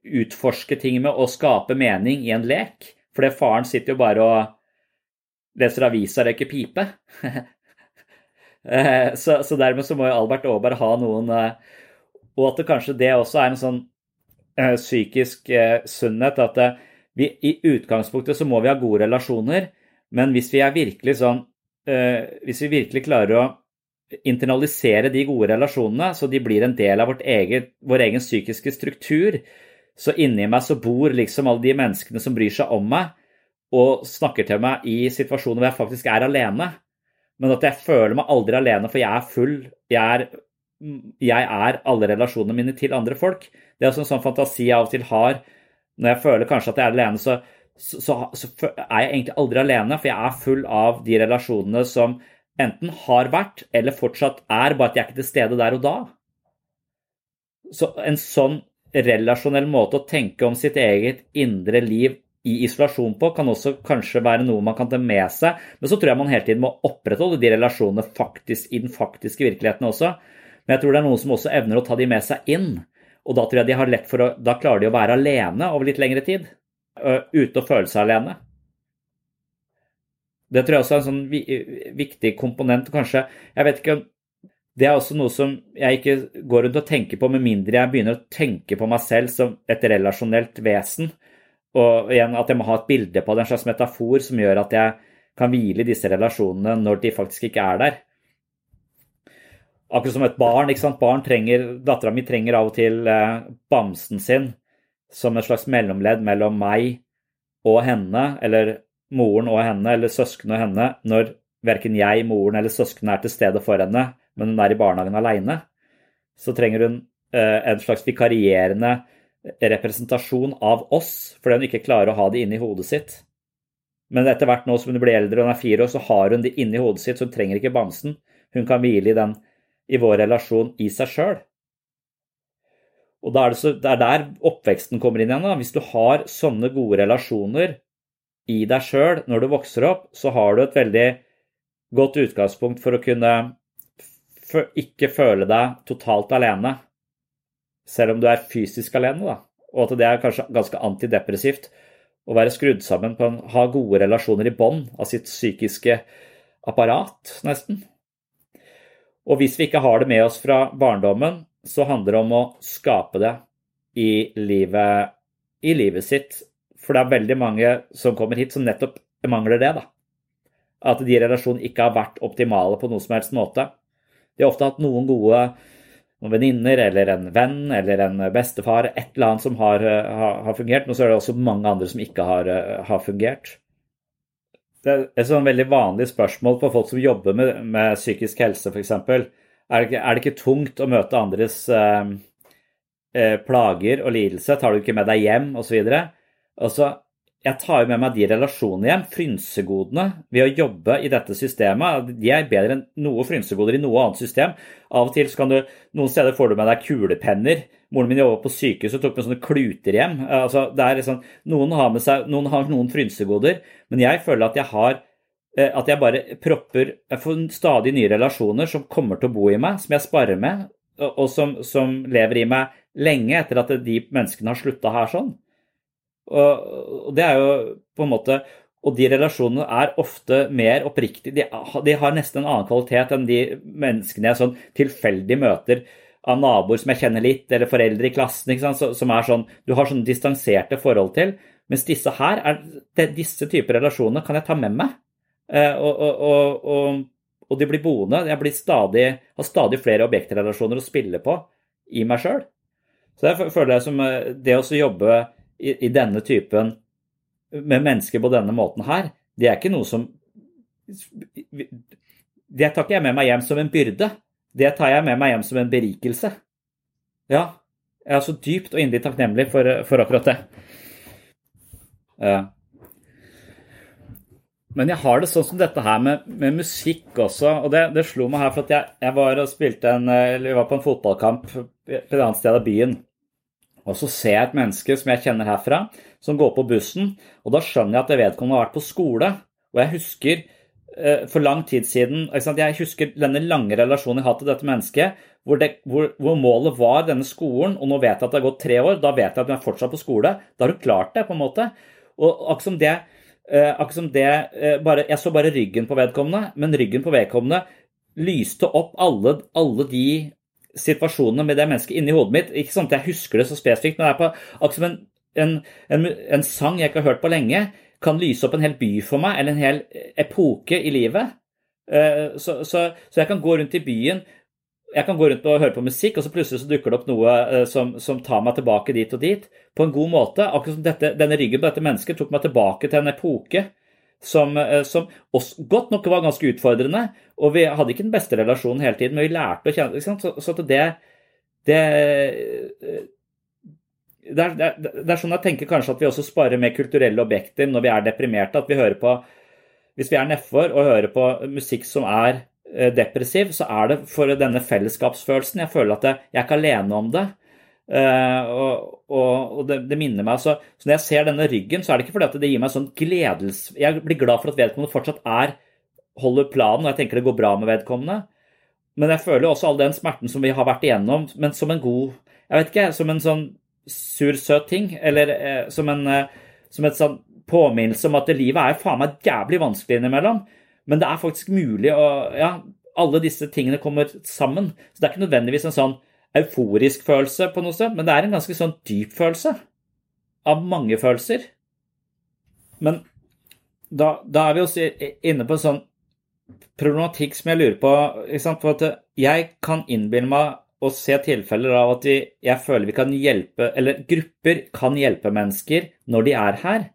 utforske ting med og skape mening i en lek. For det faren sitter jo bare og leser avisa og røyker pipe. Eh, så, så, dermed så må jo Albert Aaberg ha noen eh, Og at det kanskje det også er en sånn psykisk sunnhet at vi, i utgangspunktet så må vi ha gode relasjoner, men hvis vi er virkelig sånn Hvis vi virkelig klarer å internalisere de gode relasjonene, så de blir en del av eget, vår egen psykiske struktur, så inni meg så bor liksom alle de menneskene som bryr seg om meg, og snakker til meg i situasjoner hvor jeg faktisk er alene men at jeg føler meg aldri alene, for jeg er full. Jeg er, jeg er alle relasjonene mine til andre folk. Det er også en sånn fantasi jeg av og til har. Når jeg føler kanskje at jeg er alene, så, så, så, så er jeg egentlig aldri alene, for jeg er full av de relasjonene som enten har vært eller fortsatt er, bare at jeg er ikke til stede der og da. Så en sånn relasjonell måte å tenke om sitt eget indre liv i isolasjon på, kan også kanskje være noe man kan ta med seg. Men så tror jeg man hele tiden må opprettholde de relasjonene faktisk i den faktiske virkeligheten også. Men jeg tror det er noen som også evner å ta de med seg inn. Og da tror jeg de har lett for å, da klarer de å være alene over litt lengre tid. Ute og føle seg alene. Det tror jeg også er en sånn viktig komponent. Kanskje, jeg vet ikke det er også noe som jeg ikke går rundt og tenker på, med mindre jeg begynner å tenke på meg selv som et relasjonelt vesen. Og igjen at jeg må ha et bilde på det, en slags metafor som gjør at jeg kan hvile i disse relasjonene når de faktisk ikke er der. Akkurat som et barn. ikke sant? Barn trenger, Dattera mi trenger av og til eh, bamsen sin som et slags mellomledd mellom meg og henne, eller moren og henne, eller søsken og henne, når verken jeg, moren eller søsknene er til stede for henne, men hun er i barnehagen aleine. Så trenger hun eh, en slags vikarierende representasjon av oss fordi hun ikke klarer å ha det inni hodet sitt. Men etter hvert nå som hun blir eldre og hun er fire år, så har hun det inni hodet sitt, så hun trenger ikke bamsen. Hun kan hvile i den i vår relasjon i seg sjøl. Og da er det, så, det er der oppveksten kommer inn igjen. Da. Hvis du har sånne gode relasjoner i deg sjøl når du vokser opp, så har du et veldig godt utgangspunkt for å kunne ikke føle deg totalt alene selv om du er fysisk alene, da. Og at det er kanskje ganske antidepressivt å være skrudd sammen på en ha gode relasjoner i bånd av sitt psykiske apparat, nesten. Og hvis vi ikke har det med oss fra barndommen, så handler det om å skape det i livet, i livet sitt. For det er veldig mange som kommer hit som nettopp mangler det. da. At de i relasjonen ikke har vært optimale på noen som helst måte. De har ofte hatt noen gode noen venninner eller en venn eller en bestefar, et eller annet som har, har, har fungert. Men så er det også mange andre som ikke har, har fungert. Det er et sånn veldig vanlig spørsmål på folk som jobber med, med psykisk helse, f.eks. Er, er det ikke tungt å møte andres eh, eh, plager og lidelse? Tar du ikke med deg hjem, osv.? Altså, jeg tar jo med meg de relasjonene hjem, frynsegodene, ved å jobbe i dette systemet. De er bedre enn noe frynsegoder i noe annet system. Av og til så kan du, Noen steder får du med deg kulepenner. Moren min jobba på sykehus og tok med sånne kluter hjem. Altså, det er liksom, noen, har med seg, noen har noen frynsegoder, men jeg føler at jeg har eh, at jeg bare propper Jeg får stadig nye relasjoner som kommer til å bo i meg, som jeg sparer med, og som, som lever i meg lenge etter at de menneskene har slutta her sånn. Og, og det er jo på en måte Og de relasjonene er ofte mer oppriktige. De, de, har nesten en annen kvalitet enn de menneskene jeg sånn tilfeldig møter av naboer som jeg kjenner litt, eller foreldre i klassen, som er sånn Du har sånn distanserte forhold til. Mens disse her, er, det, disse typer relasjoner kan jeg ta med meg. Eh, og, og, og, og, de blir boende. Jeg blir stadig, har stadig flere objektrelasjoner å spille på i meg sjøl. Så jeg føler jeg som eh, det å jobbe i, i, denne typen med mennesker på denne måten her, det er ikke noe som Det tar ikke jeg med meg hjem som en byrde. Det tar jeg med meg hjem som en berikelse. Ja, jeg er så dypt og inderlig takknemlig for, for akkurat det. Men jeg har det sånn som dette her med, med musikk også. Og det, det, slo meg her, for at jeg, jeg var og spilte en, eller var på en fotballkamp på et annet sted av byen. Og så ser jeg et menneske som jeg kjenner herfra, som går på bussen. Og da skjønner jeg at vedkommende har vært på skole. Og jeg husker eh, for lang tid siden Jeg husker denne lange relasjonen jeg har til dette mennesket, hvor, det, hvor, hvor, målet var denne skolen, og nå vet jeg at det har gått tre år. Da vet jeg at hun er fortsatt på skole. Da har du klart det, på en måte. Og akkurat som det, eh, akkurat som det eh, bare, Jeg så bare ryggen på vedkommende, men ryggen på vedkommende lyste opp alle, alle de situasjonene med det mennesket inni hodet mitt. Ikke sånn at jeg husker det så spesifikt, men det er på, akkurat som en, en, en, en, sang jeg ikke har hørt på lenge, kan lyse opp en hel by for meg, eller en hel epoke i livet. Eh, så, så, så jeg kan gå rundt i byen jeg kan gå rundt og høre på musikk, og så plutselig så dukker det opp noe uh, som, som, tar meg tilbake dit og dit. På en god måte. Akkurat som dette, denne ryggen på dette mennesket tok meg tilbake til en epoke som, uh, som også, godt nok var ganske utfordrende. Og vi hadde ikke den beste relasjonen hele tiden, men vi lærte å kjenne Så, så det, det, uh, det, er, det, er, det er sånn jeg tenker kanskje at vi også sparer med kulturelle objekter når vi er deprimerte. At vi hører på Hvis vi er nedfor og hører på musikk som er Eh, depressiv, så er det for denne fellesskapsfølelsen. Jeg føler at jeg, jeg er ikke alene om det. Uh, og, og, det, det, minner meg så, så Når jeg ser denne ryggen, så er det ikke fordi at det gir meg sånn gledelse Jeg blir glad for at vedkommende fortsatt er holder planen, og jeg tenker det går bra med vedkommende. Men jeg føler også all den smerten som vi har vært igjennom, men som en god Jeg vet ikke, som en sånn sur, søt ting. Eller eh, som en eh, som et sånn påminnelse om at livet er faen meg jævlig vanskelig innimellom. Men det er faktisk mulig å Ja, alle disse tingene kommer sammen. Så det er ikke nødvendigvis en sånn euforisk følelse på noe sted, men det er en ganske sånn dyp følelse. Av mange følelser. Men da, da er vi også inne på en sånn problematikk som jeg lurer på For at jeg kan innbille meg å se tilfeller av at vi, jeg føler vi kan hjelpe, eller grupper kan hjelpe mennesker når de er her.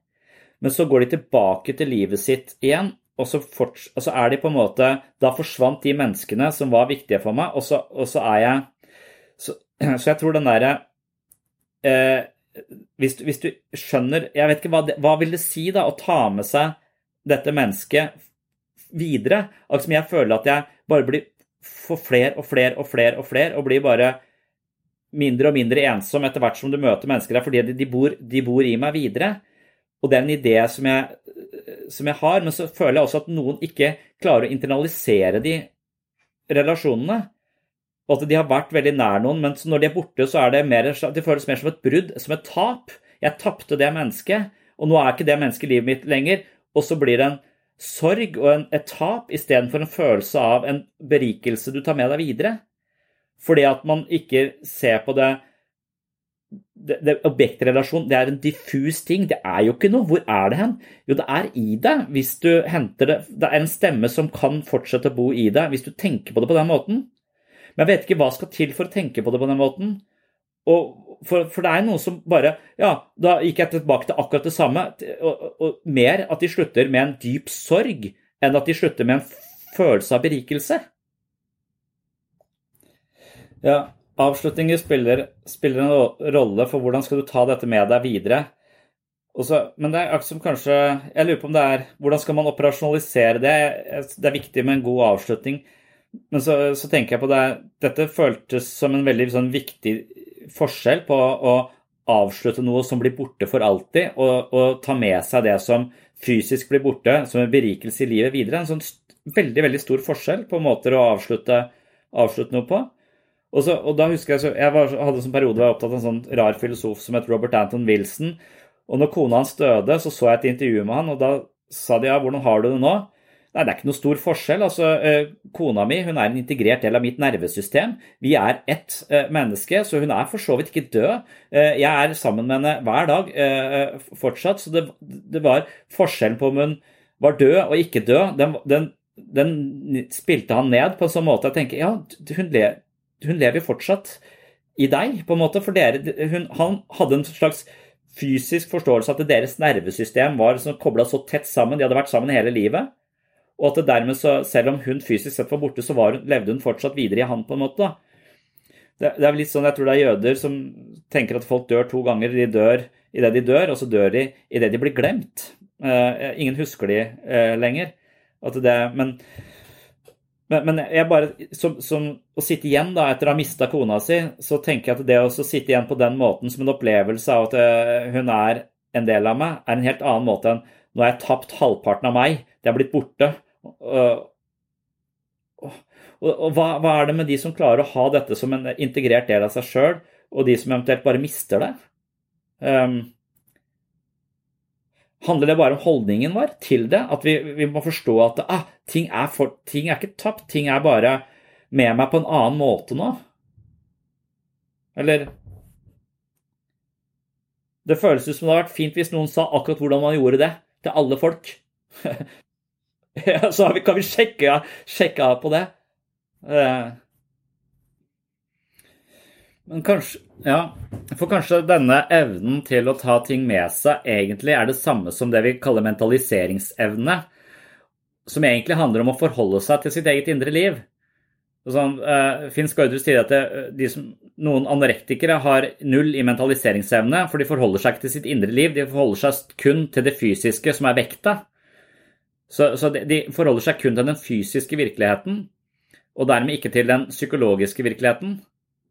Men så går de tilbake til livet sitt igjen, og så, forts, og så, er de på en måte Da forsvant de menneskene som var viktige for meg, og så, og så er jeg så, jeg tror den derre eh, hvis, hvis, du skjønner Jeg vet ikke hva, det, hva vil det si da å ta med seg dette mennesket videre? Som jeg føler at jeg bare blir for flere og flere og flere og flere, og blir bare mindre og mindre ensom etter hvert som du møter mennesker der, fordi de, bor, de bor i meg videre. Og det er en idé som jeg, som jeg, har, men så føler jeg også at noen ikke klarer å internalisere de relasjonene. Og at de har vært veldig nær noen, men når de er borte, så er det mer, det føles mer som et brudd, som et tap. Jeg tapte det mennesket, og nå er ikke det mennesket livet mitt lenger. Og så blir det en sorg og en, et tap istedenfor en følelse av en berikelse du tar med deg videre. Fordi at man ikke ser på det det, det, objektrelasjon det er en diffus ting. Det er jo ikke noe. Hvor er det hen? Jo, det er i deg hvis du henter det. Det er en stemme som kan fortsette å bo i deg hvis du tenker på det på den måten. Men jeg vet ikke hva skal til for å tenke på det på den måten. For, for det er noe som bare Ja, da gikk jeg tilbake til akkurat det samme. Og, og, og mer at de slutter med en dyp sorg enn at de slutter med en følelse av berikelse. Ja, Avslutninger spiller, spiller, en rolle for hvordan skal du ta dette med deg videre. Så, men det er akkurat som kanskje Jeg lurer på om det er Hvordan skal man operasjonalisere det? Det er viktig med en god avslutning. Men så, så tenker jeg på det Dette føltes som en veldig sånn, viktig forskjell på å avslutte noe som blir borte for alltid, og, og, ta med seg det som fysisk blir borte, som en berikelse i livet videre. En sånn veldig, veldig stor forskjell på måter å avslutte, avslutte noe på. Og, så, og da husker Jeg så, jeg var, hadde en sånn periode hvor var opptatt av en sånn rar filosof som het Robert Anton Wilson. Og når kona hans døde, så så jeg et intervju med han, og da sa de ja, hvordan har du det nå? Nei, det er ikke noe stor forskjell. Altså, eh, kona mi hun er en integrert del av mitt nervesystem. Vi er ett eh, menneske, så hun er for så vidt ikke død. Eh, jeg er sammen med henne hver dag fortsatt, så det, det var forskjellen på om hun var død og ikke død. Den, den, den, spilte han ned på en sånn måte jeg tenker ja, hun, le, hun lever fortsatt i deg, på en måte. For dere, hun, han hadde en slags fysisk forståelse at deres nervesystem var kobla så tett sammen, de hadde vært sammen hele livet. Og at det dermed, så, selv om hun fysisk sett var borte, så var, levde hun fortsatt videre i han, på en måte. Det, det, er litt sånn, Jeg tror det er jøder som tenker at folk dør to ganger. De dør idet de dør, og så dør de idet de blir glemt. Uh, ingen husker de uh, lenger. Det, men, men, men, jeg bare, som, som, å sitte igjen da, etter å ha mista kona si, så tenker jeg at det å sitte igjen på den måten som en opplevelse av at uh, hun er en del av meg, er en helt annen måte enn nå har jeg tapt halvparten av meg, det er blitt borte. Og, hva, hva, er det med de som klarer å ha dette som en integrert del av seg sjøl, og de som eventuelt bare mister det? Um, handler det bare om holdningen vår til det? At vi, vi må forstå at ah, ting, er for, ting, er ikke tapt, ting er bare med meg på en annen måte nå? Eller Det føles ut som det hadde vært fint hvis noen sa akkurat hvordan man gjorde det, til alle folk. Ja, så kan vi sjekke, sjekke av på det. Eh. Men kanskje Ja, for kanskje denne evnen til å ta ting med seg egentlig er det samme som det vi kaller mentaliseringsevne, som egentlig handler om å forholde seg til sitt eget indre liv. Sånn, uh, Finn Skårdrud sier at det, som, noen anorektikere har null i mentaliseringsevne, for de forholder seg ikke til sitt indre liv, de forholder seg kun til det fysiske, som er vekta. Så, så de, de, forholder seg kun til den fysiske virkeligheten, og dermed ikke til den psykologiske virkeligheten.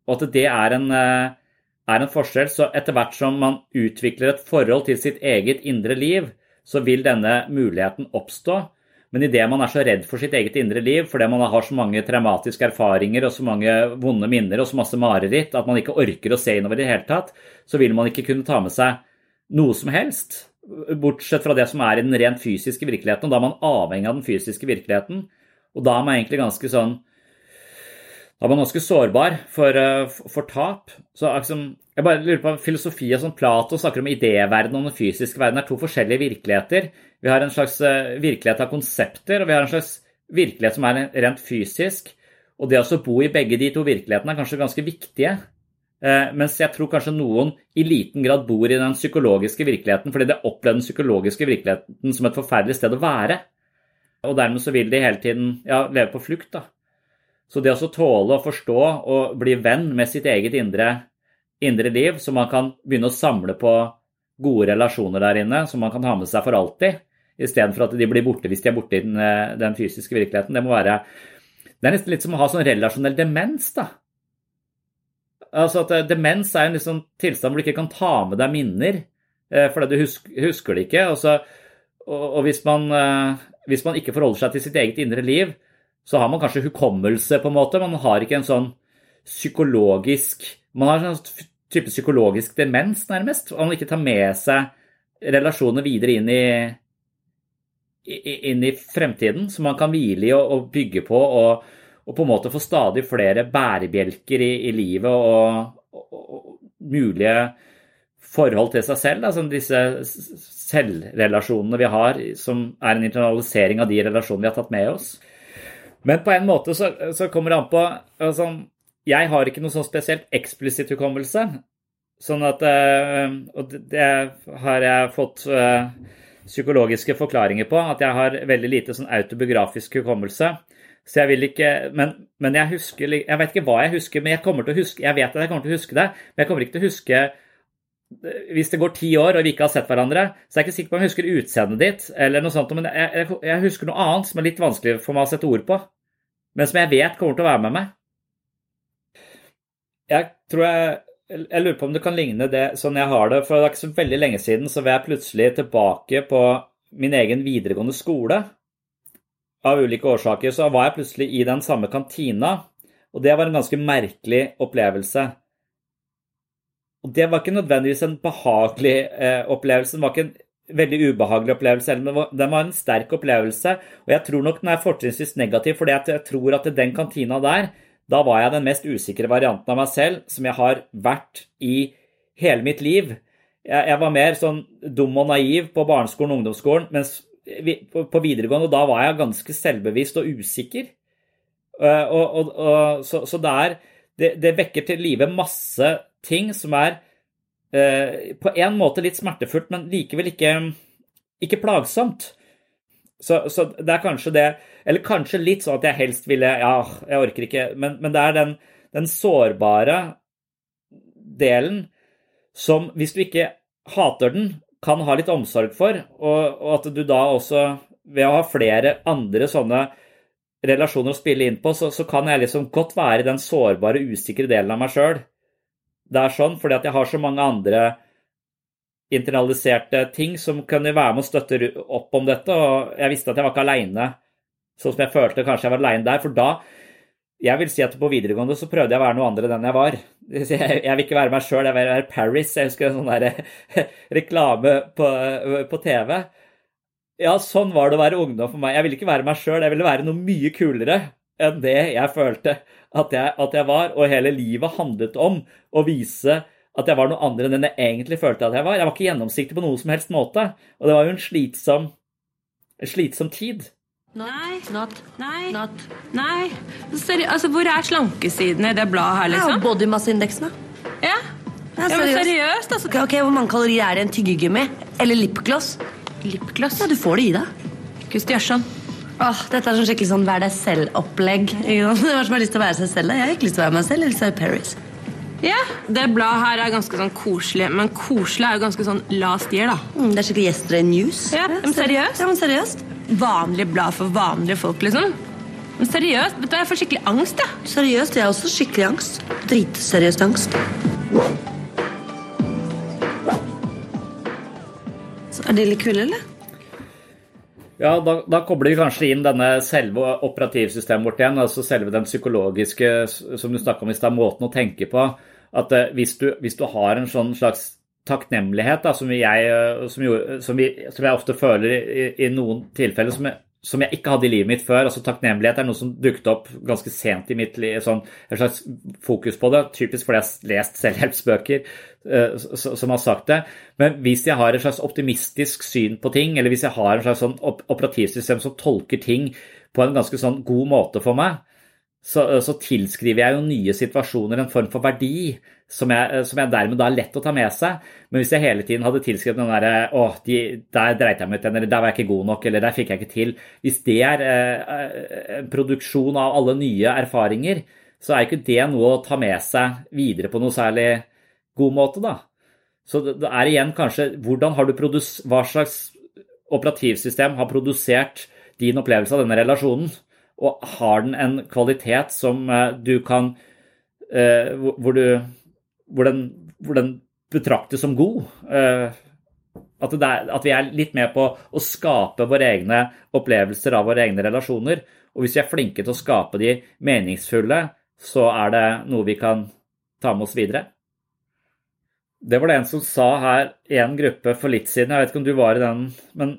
Og at det er en, eh, er en forskjell. Så etter hvert som man utvikler et forhold til sitt eget indre liv, så vil denne muligheten oppstå. Men idet man er så redd for sitt eget indre liv, fordi man har så mange traumatiske erfaringer og så mange vonde minner og så masse mareritt at man ikke orker å se innover i det hele tatt, så vil man ikke kunne ta med seg noe som helst bortsett fra det som er i den rent fysiske virkeligheten. og Da er man avhengig av den fysiske virkeligheten. Og da er man egentlig ganske sånn Da er man ganske sårbar for, eh, for tap. Så liksom, jeg bare lurer på Filosofi og sånn Plato snakker om idéverdenen og den fysiske verden er to forskjellige virkeligheter. Vi har en slags eh, virkelighet av konsepter, og vi har en slags virkelighet som er rent fysisk. Og det å bo i begge de to virkelighetene er kanskje ganske viktige. Eh, mens jeg tror kanskje noen i liten grad bor i den psykologiske virkeligheten fordi de opplever den psykologiske virkeligheten som et forferdelig sted å være. Og dermed så vil de hele tiden ja, leve på flukt. da. Så det å tåle å forstå og bli venn med sitt eget indre, indre liv, så man kan begynne å samle på gode relasjoner der inne som man kan ha med seg for alltid, istedenfor at de blir borte hvis de er borte i den, eh, den fysiske virkeligheten, det må være Det er nesten litt som å ha sånn relasjonell demens. da Altså at eh, Demens er en liksom tilstand hvor du ikke kan ta med deg minner eh, fordi du husker, husker det ikke. Og, så, og, og hvis, man, eh, hvis, man, ikke forholder seg til sitt eget indre liv, så har man kanskje hukommelse, på en måte. Man har ikke en sånn psykologisk Man har en sånn type psykologisk demens, nærmest. Og man ikke tar med seg relasjoner videre inn i, inn i fremtiden, som man kan hvile i og, og bygge på. og og på en måte få stadig flere bærebjelker i, i livet og, og, og, mulige forhold til seg selv. Altså disse selvrelasjonene vi har, som er en internalisering av de relasjonene vi har tatt med oss. Men på en måte så, så kommer det an på altså, Jeg har ikke noe sånn spesielt eksplisitt hukommelse. Sånn at eh, Og det har jeg fått eh, psykologiske forklaringer på. At jeg har veldig lite sånn autobiografisk hukommelse. Så jeg vil ikke men, men, jeg husker Jeg vet ikke hva jeg husker, men jeg kommer til å huske Jeg vet at jeg kommer til å huske det, men jeg kommer ikke til å huske Hvis det går ti år og vi ikke har sett hverandre, så er jeg ikke sikker på om jeg husker utseendet ditt, eller noe sånt, men jeg, jeg, jeg, husker noe annet som er litt vanskelig for meg å sette ord på, men som jeg vet kommer til å være med meg. Jeg tror jeg jeg lurer på om det kan ligne det sånn jeg har det. For det er ikke så veldig lenge siden så var jeg plutselig tilbake på min egen videregående skole av ulike årsaker så var jeg plutselig i den samme kantina, og det var en ganske merkelig opplevelse. Og det var ikke nødvendigvis en behagelig eh, opplevelse. Den var ikke en veldig ubehagelig opplevelse, men den var en sterk opplevelse. Og jeg tror nok den er fortrinnsvis negativ, fordi jeg tror at i den kantina der, da var jeg den mest usikre varianten av meg selv som jeg har vært i hele mitt liv. Jeg, jeg var mer sånn dum og naiv på barneskolen og ungdomsskolen, mens på, videregående, og da var jeg ganske selvbevisst og usikker. Uh, og, og, og, så, så det, det, det vekker til live masse ting som er eh, på en måte litt smertefullt, men likevel ikke, ikke plagsomt. Så, så, det er kanskje det Eller kanskje litt sånn at jeg helst ville Ja, jeg orker ikke. Men, men det er den, den, sårbare delen som, hvis du ikke hater den, kan ha litt omsorg for, og, og at du da også, ved å ha flere andre sånne relasjoner å spille inn på, så, så kan jeg liksom godt være den sårbare, usikre delen av meg sjøl det er sånn, fordi at jeg har så mange andre internaliserte ting som kunne være med å støtte opp om dette. Og jeg visste at jeg var ikke aleine, sånn som jeg følte kanskje jeg var aleine der. For da Jeg vil si at på videregående så prøvde jeg å være noe andre enn jeg var. Jeg, vil ikke være meg sjøl, jeg vil være Paris. Jeg husker en sånn der reklame på, på TV. Ja, sånn var det å være ungdom for meg. Jeg ville ikke være meg sjøl, jeg ville være noe mye kulere enn det jeg følte at jeg, at jeg, var, og hele livet handlet om å vise at jeg var noe andre enn jeg egentlig følte at jeg var. Jeg var ikke gjennomsiktig på noen som helst måte, og det var jo en slitsom, en slitsom tid. Nei. Not. Nei. Not. Nei. Seri altså, hvor er slankesidene i det bladet her, liksom? Ja, Bodymasseindeksen, da. Ja. Ja, seriøst. Ja, seriøst altså. okay, ok, Hvor mange kalorier er det i en tyggegummi? Eller lipgloss? Lipgloss? Ja, Du får det i deg. Kust Gjørsson. Åh, dette er sånn skikkelig sånn vær deg selv-opplegg. Hvem som har lyst til å være seg selv? Jeg har ikke lyst til å være meg selv. Være Paris. Ja, Det bladet her er ganske sånn koselig, men koselig er jo ganske sånn last year, da. Mm, det er skikkelig Yesterday News. Ja, men seriøst? Ja, men seriøst. Vanlig blad for vanlige folk, liksom. Men seriøst, vet du, jeg får skikkelig angst, jeg. Seriøst, jeg har også skikkelig angst. Dritseriøst angst. Så er de litt kule, eller? Ja, da, da, kobler vi kanskje inn denne selve operativsystemet vårt igjen. altså Selve den psykologiske, som du snakka om i stad, måten å tenke på. At uh, hvis, du, hvis, du, har en sånn slags takknemlighet, da, som, jeg, som, gjorde, som, vi, som, jeg, ofte føler i, i noen tilfeller, som jeg, som jeg ikke hadde i livet mitt før. altså Takknemlighet er noe som dukket opp ganske sent i mitt liv. Sånn, et slags fokus på det, typisk fordi jeg har lest selvhjelpsbøker uh, som har sagt det. Men hvis jeg har et slags optimistisk syn på ting, eller hvis jeg har en slags sånn operativsystem som tolker ting på en ganske sånn god måte for meg, så, så, tilskriver jeg jo nye situasjoner en form for verdi som jeg, som jeg, dermed da er lett å ta med seg. Men hvis jeg hele tiden hadde tilskrevet den derre Å, de, der dreit jeg meg ut, eller der var jeg ikke god nok, eller der fikk jeg ikke til Hvis det er eh, produksjon av alle nye erfaringer, så er ikke det noe å ta med seg videre på noe særlig god måte, da. Så det, det er igjen kanskje hvordan har du produs, Hva slags operativsystem har produsert din opplevelse av denne relasjonen? Og har den en kvalitet som eh, du kan eh, hvor, du, hvor, den, hvor den betraktes som god? Eh, at, er, at, vi er litt med på å skape våre egne opplevelser av våre egne relasjoner. Og hvis vi er flinke til å skape de meningsfulle, så er det noe vi kan ta med oss videre. Det var det en som sa her i en gruppe for litt siden, jeg vet ikke om du var i den, men,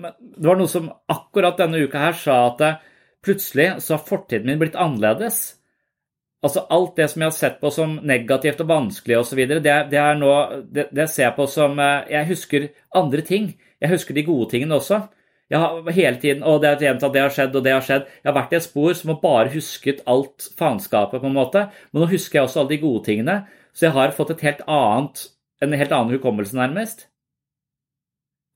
men det var noe som akkurat denne uka her sa at plutselig så har fortiden min blitt annerledes. Altså Alt det som jeg har sett på som negativt og vanskelig osv., det, det, nå, det, det ser jeg på som eh, Jeg husker andre ting. Jeg husker de gode tingene også. Jeg har hele tiden, og det er gjentatt, det har skjedd, og det har skjedd. Jeg har vært i et spor som har bare husket alt faenskapet, på en måte. Men nå husker jeg også alle de gode tingene. Så jeg har fått helt annet, en helt annen hukommelse, nærmest.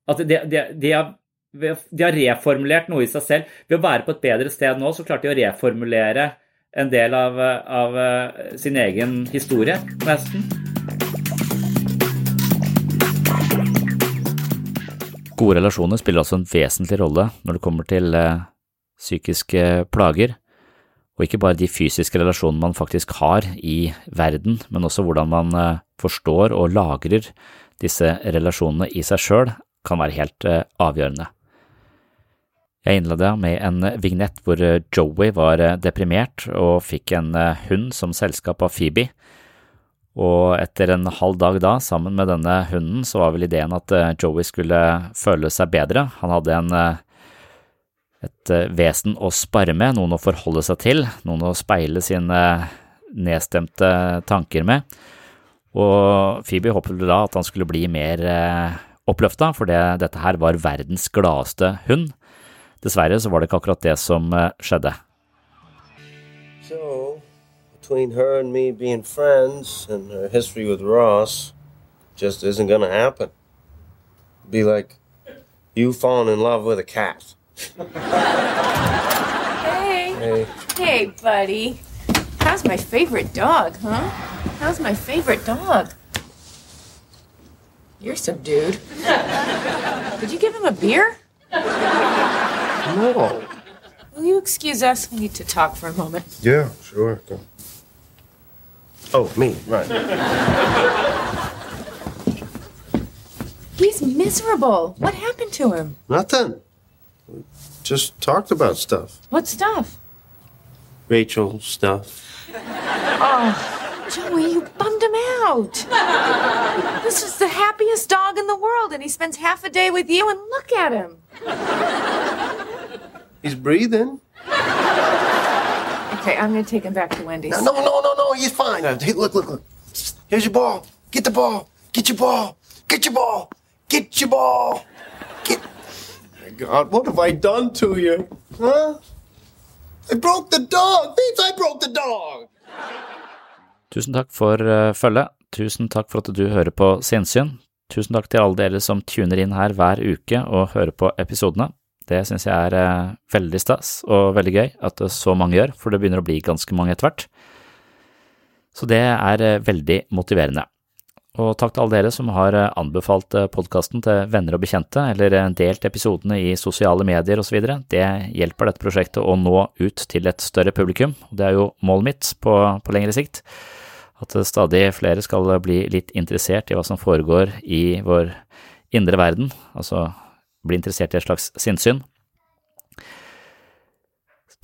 At det, det, det, har de har reformulert noe i seg selv. Ved å være på et bedre sted nå, så klarte de å reformulere en del av, av eh, sin egen historie, nesten. Gode relasjoner spiller altså en vesentlig rolle når det kommer til eh, psykiske plager, og ikke bare de fysiske relasjonene man faktisk har i verden, men også hvordan man eh, forstår og lagrer disse relasjonene i seg sjøl, kan være helt avgjørende. Jeg innleda med en vignett hvor eh, Joey var eh, deprimert og fikk en eh, hund som selskap av Phoebe, Og etter en halv dag da, sammen med denne hunden, så var vel ideen at Joey skulle føle seg bedre. Han hadde en, et vesen å spare med, noen å forholde seg til, noen å speile sine nedstemte tanker med. Og Phoebe håpet da at han skulle bli mer oppløfta, for det, dette her var verdens gladeste hund. Dessverre så var det ikke akkurat det som eh, skjedde. So, between her and me being friends and her history with Ross, just isn't gonna happen. Be like you falling in love with a cat. Hey. Hey. Hey, buddy. How's my favorite dog, huh? How's my favorite dog? You're subdued. Did you give him a beer? No. Will you excuse us? We need to talk for a moment. Yeah, sure. Oh, me, right. He's miserable. What happened to him? Nothing. We just talked about stuff. What stuff? Rachel stuff. Oh, Joey, you bummed him out. This is the happiest dog in the world, and he spends half a day with you, and look at him. He's breathing. Okay, I'm gonna take him back to Wendy's. No, no, no, no, no. He's fine. Hey, look, look, look. Here's your ball. Get the ball. Get your ball. Get your ball. Get your ball. Get. My God, what have I done to you? Huh? I broke the dog. Thieves, I broke the dog. Tusen takk for uh, følget. Tusen takk for at du hører på Sinnsyn. Tusen takk til alle dere som tuner inn her hver uke og hører på episodene. Det syns jeg er uh, veldig stas og veldig gøy at så mange gjør, for det begynner å bli ganske mange etter hvert. Så det er uh, veldig motiverende. Og takk til alle dere som har anbefalt podkasten til venner og bekjente, eller delt episodene i sosiale medier osv. Det hjelper dette prosjektet å nå ut til et større publikum, og det er jo målet mitt på, på lengre sikt. At stadig flere skal bli litt interessert i hva som foregår i vår indre verden, altså bli interessert i et slags sinnssyn.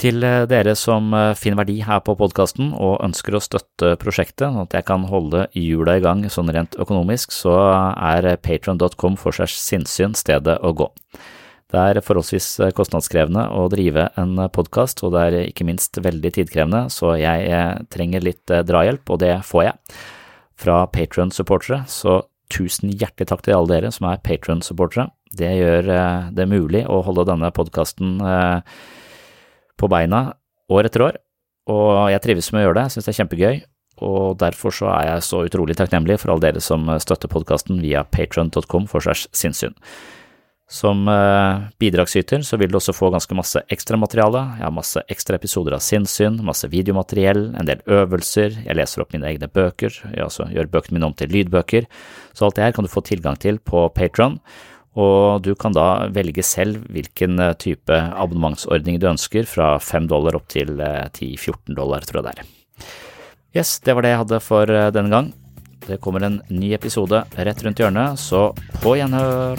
Til dere som finner verdi her på podkasten og ønsker å støtte prosjektet, sånn at jeg kan holde hjula i gang sånn rent økonomisk, så er patron.com for seg sinnssyn stedet å gå. Det er forholdsvis kostnadskrevende å drive en podkast, og det er ikke minst veldig tidkrevende, så jeg trenger litt drahjelp, og det får jeg. Fra Patron-supportere, så tusen hjertelig takk til alle dere som er Patron-supportere. Det gjør det mulig å holde denne podkasten på beina år etter år, og jeg trives med å gjøre det, jeg synes det er kjempegøy, og derfor så er jeg så utrolig takknemlig for alle dere som støtter podkasten via patron.com for segs sinnssyn. Som bidragsyter så vil du også få ganske masse ekstramateriale, jeg har masse ekstra episoder av sinnssyn, masse videomateriell, en del øvelser, jeg leser opp mine egne bøker, jeg også gjør bøkene mine om til lydbøker, så alt det her kan du få tilgang til på Patron, og du kan da velge selv hvilken type abonnementsordning du ønsker, fra 5 dollar opp til 10-14 dollar, tror jeg det er. Yes, det var det jeg hadde for denne gang. Det kommer en ny episode rett rundt hjørnet, så på gjenhør!